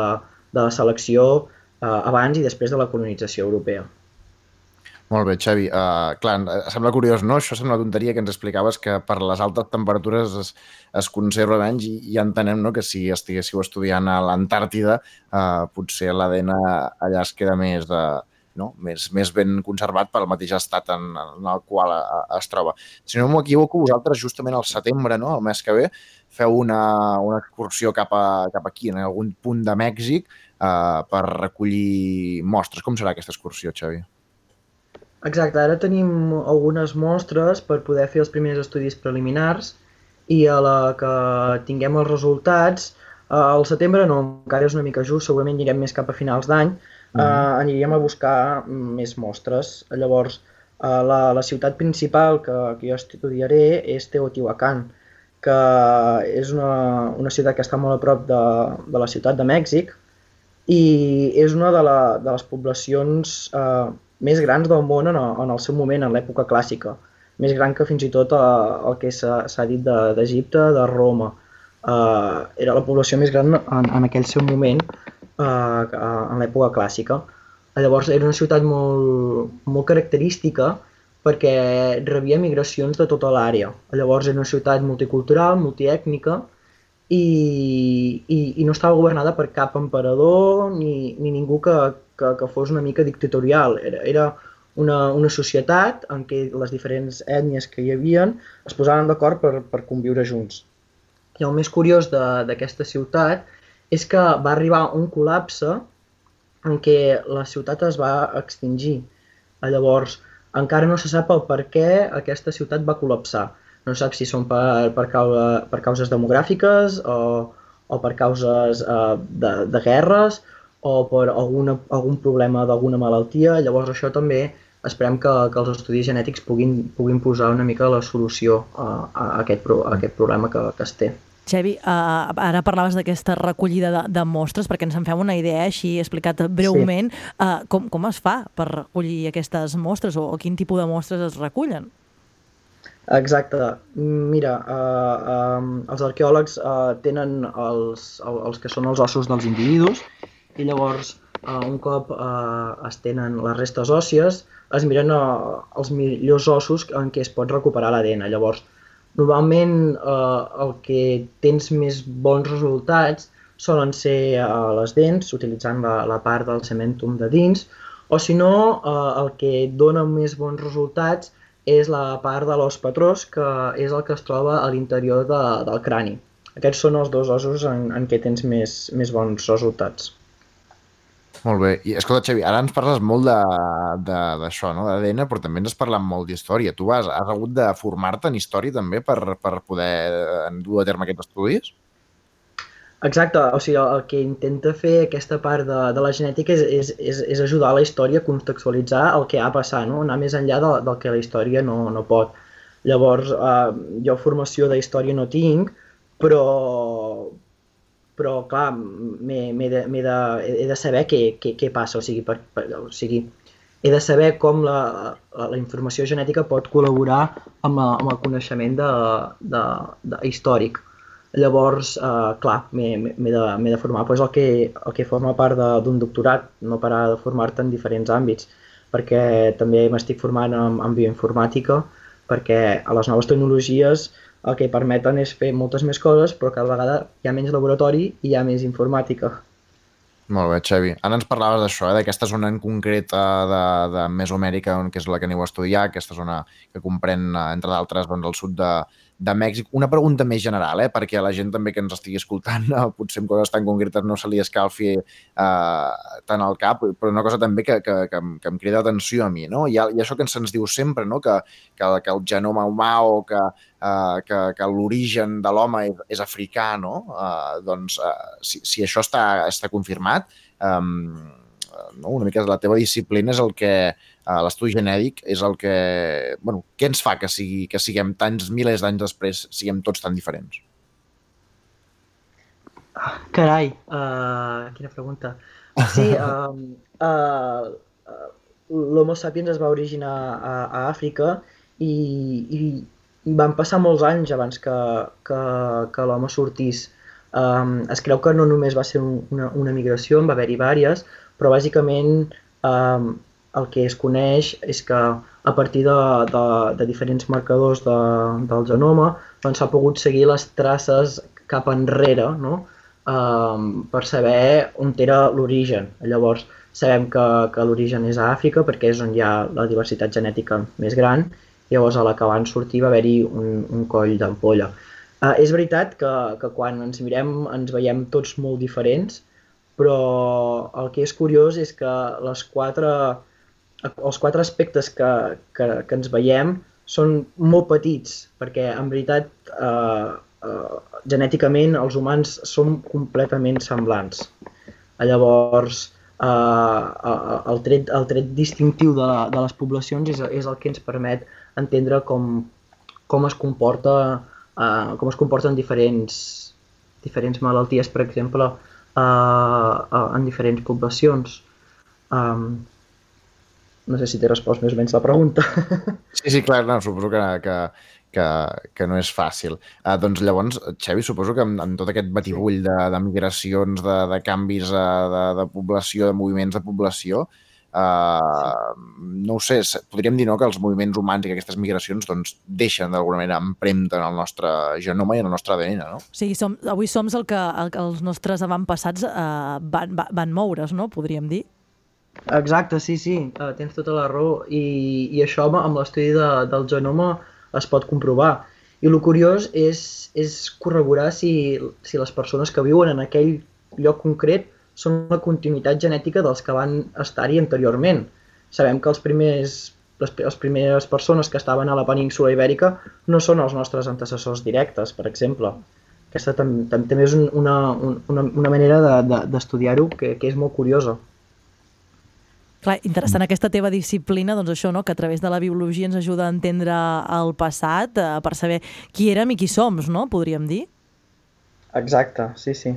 de la selecció eh, abans i després de la colonització europea. Molt bé, Xavi. Uh, clar, eh, sembla curiós, no? Això sembla una tonteria que ens explicaves que per les altes temperatures es, es conserva menys i, i entenem no, que si estiguéssiu estudiant a l'Antàrtida uh, potser l'ADN allà es queda més, de, no? més, més ben conservat pel mateix estat en, en el qual uh, es troba. Si no m'equivoco, vosaltres justament al setembre, no? el mes que ve, feu una, una excursió cap, a, cap aquí, en algun punt de Mèxic, uh, per recollir mostres. Com serà aquesta excursió, Xavi? Exacte, ara tenim algunes mostres per poder fer els primers estudis preliminars i a la que tinguem els resultats, eh, al setembre no, encara és una mica just, segurament anirem més cap a finals d'any, eh, aniríem a buscar més mostres. Llavors, eh, la, la ciutat principal que, que jo estudiaré és Teotihuacan, que és una, una ciutat que està molt a prop de, de la ciutat de Mèxic i és una de, la, de les poblacions eh, més grans del món en en el seu moment, en l'època clàssica. Més gran que fins i tot eh, el que s'ha dit d'Egipte, de, de Roma. Eh, era la població més gran en, en aquell seu moment, eh, en l'època clàssica. Llavors era una ciutat molt, molt característica perquè rebia migracions de tota l'àrea. Llavors era una ciutat multicultural, multiètnica, i, i, i no estava governada per cap emperador ni, ni ningú que, que, que fos una mica dictatorial. Era, era una, una societat en què les diferents ètnies que hi havien es posaven d'acord per, per conviure junts. I el més curiós d'aquesta ciutat és que va arribar un col·lapse en què la ciutat es va extingir. Llavors, encara no se sap el per què aquesta ciutat va col·lapsar no sap si són per, per, causa, per causes demogràfiques o, o per causes eh, de, de guerres o per alguna, algun problema d'alguna malaltia. Llavors això també esperem que, que els estudis genètics puguin, puguin posar una mica la solució a, a, aquest, a aquest problema que, que es té. Xevi, uh, ara parlaves d'aquesta recollida de, de mostres, perquè ens en fem una idea així explicat breument. Sí. Uh, com, com es fa per recollir aquestes mostres o, o quin tipus de mostres es recullen? Exacte. Mira, uh, um, els arqueòlegs uh, tenen els, els que són els ossos dels individus i llavors uh, un cop uh, es tenen les restes òssies es miren uh, els millors ossos en què es pot recuperar l'ADN. Llavors, normalment uh, el que tens més bons resultats solen ser uh, les dents, utilitzant la, la part del cementum de dins, o si no, uh, el que dona més bons resultats és la part de l'os patrós, que és el que es troba a l'interior de, del crani. Aquests són els dos ossos en, en què tens més, més bons resultats. Molt bé. I escolta, Xavi, ara ens parles molt d'això, no? d'ADN, però també ens has parlat molt d'història. Tu has, has hagut de formar-te en història també per, per poder dur a terme aquests estudis? Exacte, o sigui, el que intenta fer aquesta part de, de la genètica és, és, és, és ajudar la història a contextualitzar el que ha passat, no? anar més enllà de, del que la història no, no pot. Llavors, eh, jo formació de història no tinc, però, però clar, m'he de, de, he de saber què, què, què passa, o sigui, per, per, o sigui, he de saber com la, la, la informació genètica pot col·laborar amb, amb el coneixement de, de, de, històric. Llavors, eh, clar, m'he de, de formar, és el que, el que forma part d'un doctorat, no parar de formar-te en diferents àmbits. perquè també m'estic formant en, en bioinformàtica, perquè a les noves tecnologies el que permeten és fer moltes més coses, però cada vegada hi ha menys laboratori i hi ha més informàtica. Molt bé, Xavi. Ara ens parlaves d'això, eh, d'aquesta zona en concret eh, de, de Mesoamèrica, on, que és la que aneu a estudiar, aquesta zona que comprèn, eh, entre d'altres, doncs, el sud de, de Mèxic. Una pregunta més general, eh, perquè a la gent també que ens estigui escoltant, eh, potser amb coses tan concretes no se li escalfi eh, tant al cap, però una cosa també que, que, que, em- que em crida atenció a mi, no? Hi ha això que se'ns diu sempre, no? que, que, que el genoma humà o que, eh, que, que l'origen de l'home és, és africà, no? Eh, doncs, eh, si, si això està, està confirmat, eh, no? una mica la teva disciplina és el que, l'estudi genètic és el que, bueno, què ens fa que, sigui, que siguem tants milers d'anys després, siguem tots tan diferents? Carai, uh, quina pregunta. Sí, um, uh, uh, l'Homo sapiens es va originar a, a Àfrica i, i, i van passar molts anys abans que, que, que l'home sortís. Um, es creu que no només va ser un, una, una migració, en va haver-hi vàries, però bàsicament um, el que es coneix és que a partir de, de, de diferents marcadors de, del genoma doncs s'ha pogut seguir les traces cap enrere, no? um, per saber on era l'origen. Llavors, sabem que, que l'origen és a Àfrica perquè és on hi ha la diversitat genètica més gran, llavors a la que van sortir va haver-hi un, un coll d'ampolla. Uh, és veritat que, que quan ens mirem ens veiem tots molt diferents, però el que és curiós és que les quatre, els quatre aspectes que, que, que ens veiem són molt petits, perquè en veritat eh, eh, genèticament els humans som completament semblants. Llavors, eh, eh, el, tret, el tret distintiu de, la, de les poblacions és, és el que ens permet entendre com, com es comporta eh, com es comporten diferents, diferents malalties, per exemple, eh, eh, en diferents poblacions. Um, no sé si t'he respost més o menys la pregunta. Sí, sí, clar, no, suposo que, que, que, que no és fàcil. Uh, doncs llavors, Xavi, suposo que amb, amb tot aquest batibull de, de migracions, de, de canvis uh, de, de població, de moviments de població, uh, no ho sé, podríem dir no, que els moviments humans i que aquestes migracions doncs, deixen d'alguna manera empremta en el nostre genoma i en el nostre ADN, no? O sigui, som, avui som el que, el que els nostres avantpassats eh, van, van, van moure's, no? Podríem dir. Exacte, sí, sí, uh, tens tota la raó. I, i això amb, l'estudi de, del genoma es pot comprovar. I el curiós és, és corroborar si, si les persones que viuen en aquell lloc concret són la continuïtat genètica dels que van estar-hi anteriorment. Sabem que els primers, les, les primeres persones que estaven a la península ibèrica no són els nostres antecessors directes, per exemple. Aquesta tam, tam, també és un, una, un, una, una manera d'estudiar-ho de, de, que, que és molt curiosa. Clar, interessant aquesta teva disciplina, doncs això, no? que a través de la biologia ens ajuda a entendre el passat, eh, per saber qui érem i qui som, no? Podríem dir. Exacte, sí, sí.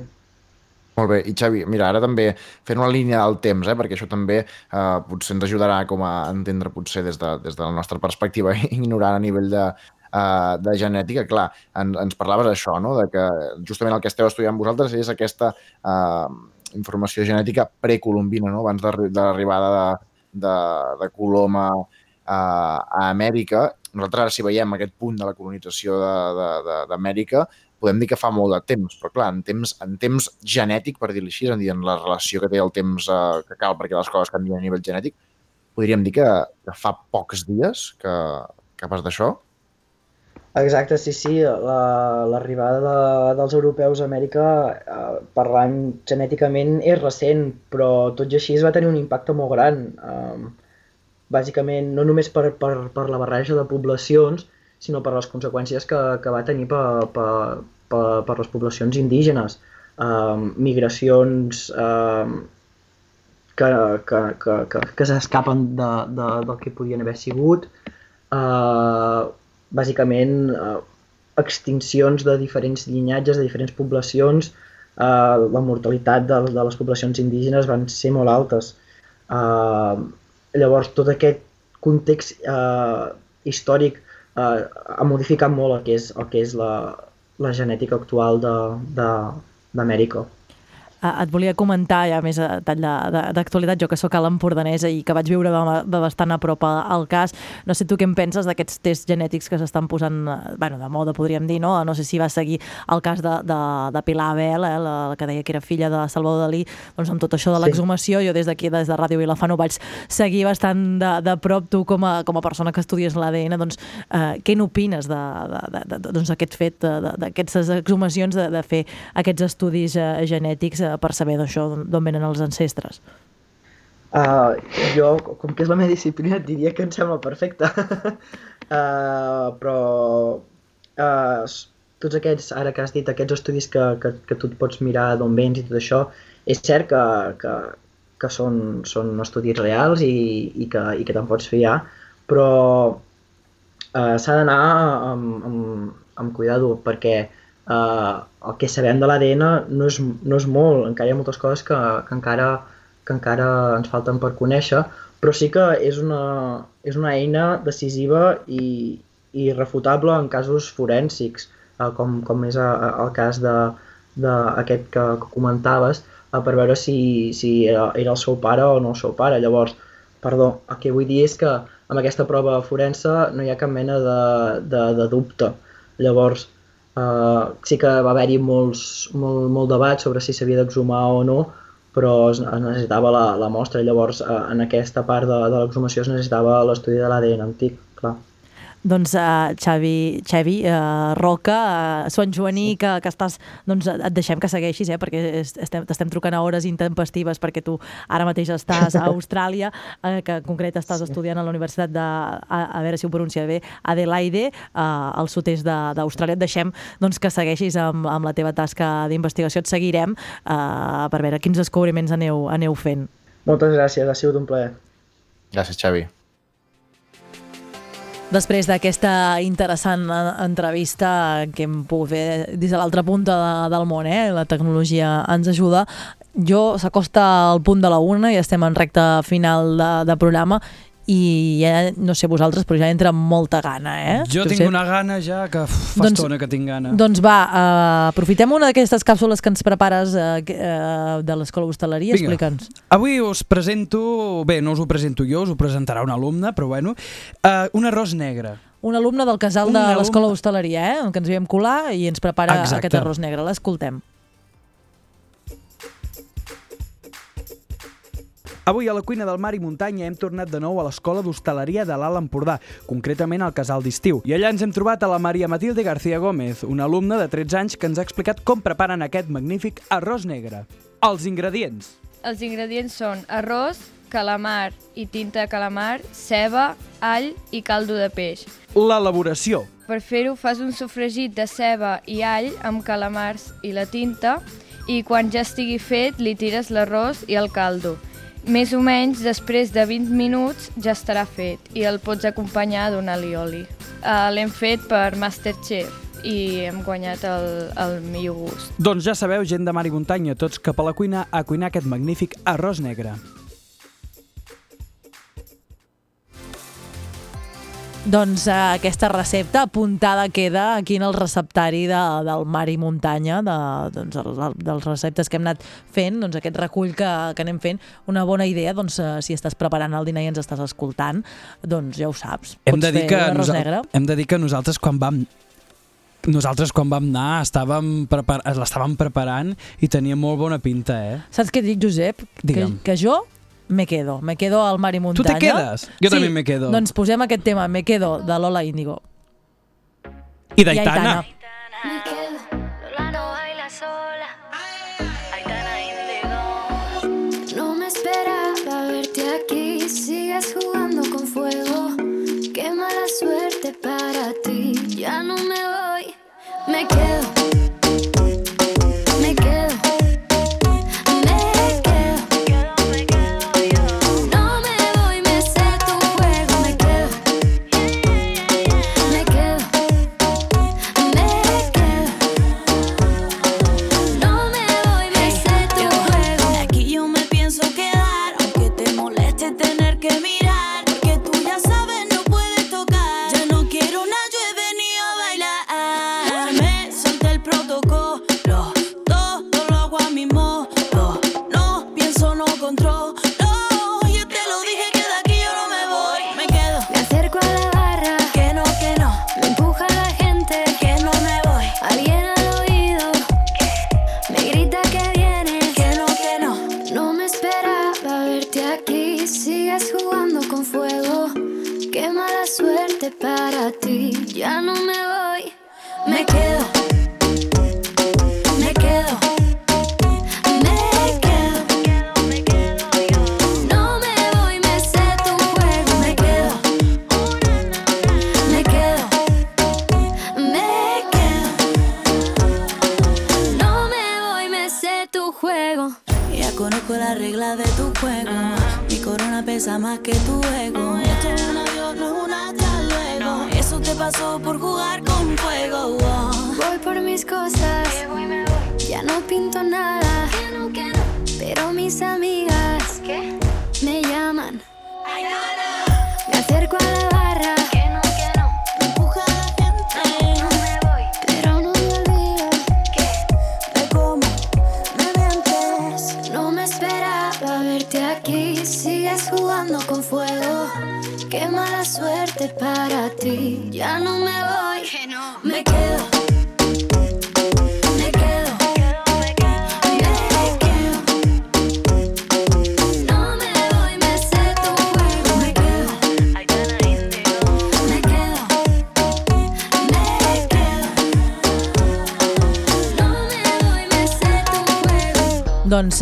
Molt bé, i Xavi, mira, ara també fent una línia del temps, eh, perquè això també eh, potser ens ajudarà com a entendre potser des de, des de la nostra perspectiva ignorant a nivell de, eh, de genètica, clar, en, ens parlaves d'això, no? de que justament el que esteu estudiant vosaltres és aquesta eh, informació genètica precolombina, no? abans de, de l'arribada de, de, de Coloma a, a Amèrica. Nosaltres ara si veiem aquest punt de la colonització d'Amèrica, podem dir que fa molt de temps, però clar, en temps, en temps genètic, per dir-ho així, a dir, en la relació que té el temps eh, que cal perquè les coses canvien a nivell genètic, podríem dir que, que fa pocs dies que, que pas d'això. Exacte, sí, sí, la- l'arribada de, dels europeus a Amèrica, eh, parlant genèticament, és recent, però tot i així es va tenir un impacte molt gran. Eh, bàsicament, no només per, per, per la barreja de poblacions, sinó per les conseqüències que, que va tenir per, per, per, per les poblacions indígenes. Eh, migracions eh, que, que, que, que, que s'escapen de, de, del que podien haver sigut, eh, bàsicament eh, extincions de diferents llinatges, de diferents poblacions, eh, la mortalitat de, de les poblacions indígenes van ser molt altes. Eh, llavors, tot aquest context eh, històric eh, ha modificat molt el que és, el que és la, la genètica actual de- de- d'Amèrica. eh, et volia comentar, ja més a tall de- de- d'actualitat, jo que sóc a l'Empordanesa i que vaig viure de, de bastant a prop al cas, no sé tu què en penses d'aquests tests genètics que s'estan posant, eh, bueno, de moda podríem dir, no? No sé si va seguir el cas de, de, de Pilar Abel, eh, la, la que deia que era filla de Salvador Dalí, doncs amb tot això de Sí. l'exhumació, jo des d'aquí, des de Ràdio Vilafant, ho vaig seguir bastant de, de prop, tu com a, com a persona que estudies l'ADN, doncs eh, què n'opines de, de, doncs, fet, d'aquestes exhumacions, de, de fer aquests estudis eh, genètics eh, per saber d'això, d'on venen els ancestres? Uh, jo, com que és la meva disciplina, et diria que em sembla perfecte. uh, però uh, tots aquests, ara que has dit, aquests estudis que, que, que tu et pots mirar d'on vens i tot això, és cert que, que, que són, són estudis reals i, i que, i que te'n pots fiar, però uh, s'ha d'anar amb, amb, amb cuidado perquè uh, el que sabem de l'ADN no, és, no és molt, encara hi ha moltes coses que, que, encara, que encara ens falten per conèixer, però sí que és una, és una eina decisiva i, i refutable en casos forènsics, uh, com, com és uh, el cas d'aquest que, que comentaves, uh, per veure si, si era, era el seu pare o no el seu pare. Llavors, perdó, el que vull dir és que amb aquesta prova forense no hi ha cap mena de, de, de dubte. Llavors, uh, sí que va haver-hi molt, molt debat sobre si s'havia d'exhumar o no, però es, es necessitava la, la mostra. Llavors, uh, en aquesta part de, de l'exhumació es necessitava l'estudi de l'ADN antic, clar. Doncs uh, Xavi, Xavi uh, Roca, uh, Sant Joaní, que, que estàs, doncs et deixem que segueixis, eh, perquè es- estem- t'estem trucant a hores intempestives perquè tu ara mateix estàs a Austràlia, uh, que en concret estàs estudiant a la Universitat de, a, a veure si ho pronuncia bé, Adelaide, uh, al sud-est de- d'Austràlia. Et deixem doncs, que segueixis amb, amb la teva tasca d'investigació. Et seguirem uh, per veure quins descobriments aneu, aneu fent. Moltes gràcies, ha sigut un plaer. Gràcies, Xavi. Després d'aquesta interessant eh, entrevista que hem pogut fer des de l'altra punta de, del món, eh? la tecnologia ens ajuda, jo s'acosta al punt de la una i estem en recta final de, de programa i ja, no sé vosaltres, però ja entra amb molta gana, eh? Jo tinc una gana ja que uf, fa Doncs- estona que tinc gana. Doncs va, uh, aprofitem una d'aquestes càpsules que ens prepares uh, uh, de l'Escola Hostaleria, explica'ns. Avui us presento, bé, no us ho presento jo, us ho presentarà un alumne, però bueno, uh, un arròs negre. Un alumne del casal Un de l'Escola Hostaleria, eh? que ens vam colar i ens prepara Exacte. aquest arròs negre. L'escoltem. Avui a la cuina del Mar i Muntanya hem tornat de nou a l'Escola d'Hostaleria de l'Alt Empordà, concretament al Casal d'Estiu. I allà ens hem trobat a la Maria Matilde García Gómez, una alumna de 13 anys que ens ha explicat com preparen aquest magnífic arròs negre. Els ingredients. Els ingredients són arròs, calamar i tinta de calamar, ceba, all i caldo de peix. L'elaboració. Per fer-ho fas un sofregit de ceba i all amb calamars i la tinta i quan ja estigui fet li tires l'arròs i el caldo. Més o menys després de 20 minuts ja estarà fet i el pots acompanyar d'un alioli. Uh, L'hem fet per Masterchef i hem guanyat el, el millor gust. Doncs ja sabeu, gent de Mar i Muntanya, tots cap a la cuina a cuinar aquest magnífic arròs negre. Doncs eh, aquesta recepta apuntada queda aquí en el receptari de, del mar i muntanya, de, doncs, el, el, dels receptes que hem anat fent, doncs aquest recull que, que anem fent, una bona idea, doncs eh, si estàs preparant el dinar i ens estàs escoltant, doncs ja ho saps. Hem de, dir que negre. hem de dir que nosaltres quan vam nosaltres quan vam anar estàvem prepar l'estàvem preparant i tenia molt bona pinta, eh? Saps què et dic, Josep? Que, Digue'm. que jo me quedo, me quedo al mar i Tu muntanya. te quedes? Jo sí, també me quedo. Doncs posem aquest tema, me quedo, de Lola Índigo. I d'Aitana. Me quedo, Lola no baila sola. Aitana Indigo. No me esperaba verte aquí. Sigues jugando con fuego. Qué mala suerte para ti. Ya no me voy. Me quedo.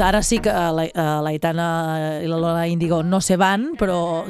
Ara sí que eh, la, eh, la Itana i la Lola Índigo no se van, però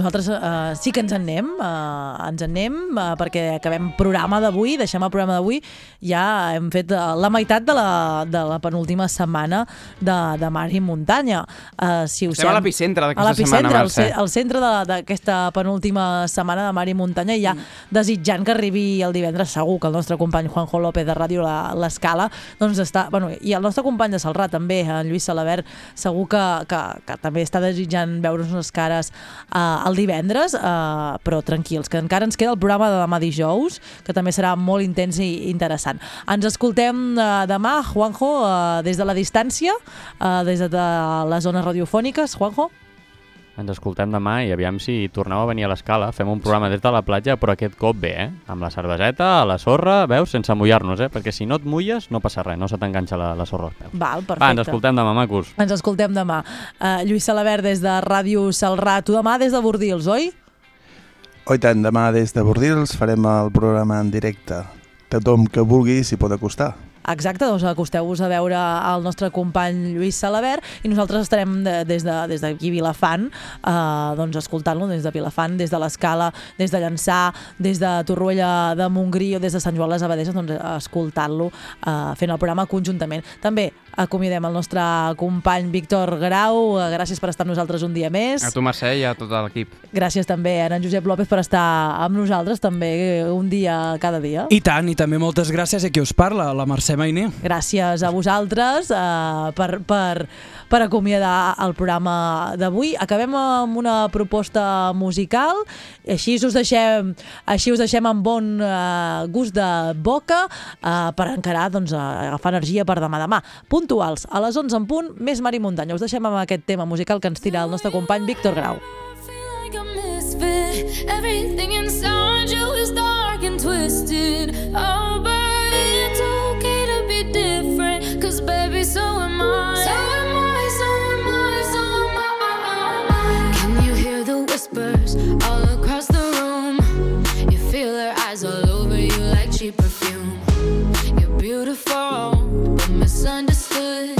nosaltres eh, sí que ens en anem, eh, ens en anem eh, perquè acabem programa d'avui, deixem el programa d'avui, ja hem fet eh, la meitat de la, de la penúltima setmana de, de Mar i Muntanya. Eh, si us Estem a sem- l'epicentre d'aquesta a l'epicentre, setmana, al ce- Mercè. al centre de- d'aquesta penúltima setmana de Mar i Muntanya i ja desitjant que arribi el divendres segur que el nostre company Juanjo López de Ràdio La- L'Escala doncs està, bueno, i el nostre company de Salrà també, en Lluís Salabert segur que, que, que també està desitjant veure's les cares uh, el divendres uh, però tranquils, que encara ens queda el programa de demà dijous, que també serà molt intens i interessant. Ens escoltem uh, demà, Juanjo, uh, des de la distància, uh, des de les zones radiofòniques, Juanjo? Ens escoltem demà i aviam si torneu a venir a l'escala. Fem un programa des de la platja, però aquest cop bé, eh? Amb la cerveseta, a la sorra, veus, sense mullar-nos, eh? Perquè si no et mulles, no passa res, no se t'enganxa la, la sorra als peus. Val, perfecte. Va, ens escoltem demà, macos. Ens escoltem demà. Uh, Lluís Salabert des de Ràdio Salrà. Tu demà des de Bordils, oi? Oh, i tant, demà des de Bordils farem el programa en directe. Tothom que vulgui s'hi pot acostar. Exacte, doncs acosteu-vos a veure el nostre company Lluís Salabert i nosaltres estarem de, des de- des d'aquí de, Vilafant eh, doncs escoltant-lo des de Vilafant, des de l'Escala, des de Llançà, des de Torroella de Montgrí o des de Sant Joan les Abadesses, doncs escoltant-lo eh, fent el programa conjuntament. També acomiadem el nostre company Víctor Grau, eh, gràcies per estar amb nosaltres un dia més. A tu, Mercè, i a tot l'equip. Gràcies també a en Josep López per estar amb nosaltres també un dia cada dia. I tant, i també moltes gràcies a qui us parla, la Mercè Mainer. Gràcies a vosaltres eh, per, per, per acomiadar el programa d'avui. Acabem amb una proposta musical, així us deixem, així us deixem amb bon eh, gust de boca eh, per encarar, doncs, agafar energia per demà demà. Puntuals, a les 11 en punt, més mar i muntanya. Us deixem amb aquest tema musical que ens tira el nostre company Víctor Grau. Everything inside you is dark and twisted. Oh, but it's okay to be different. Cause baby, so am I. whispers all across the room? You feel their eyes all over you like cheap perfume. You're beautiful, but misunderstood.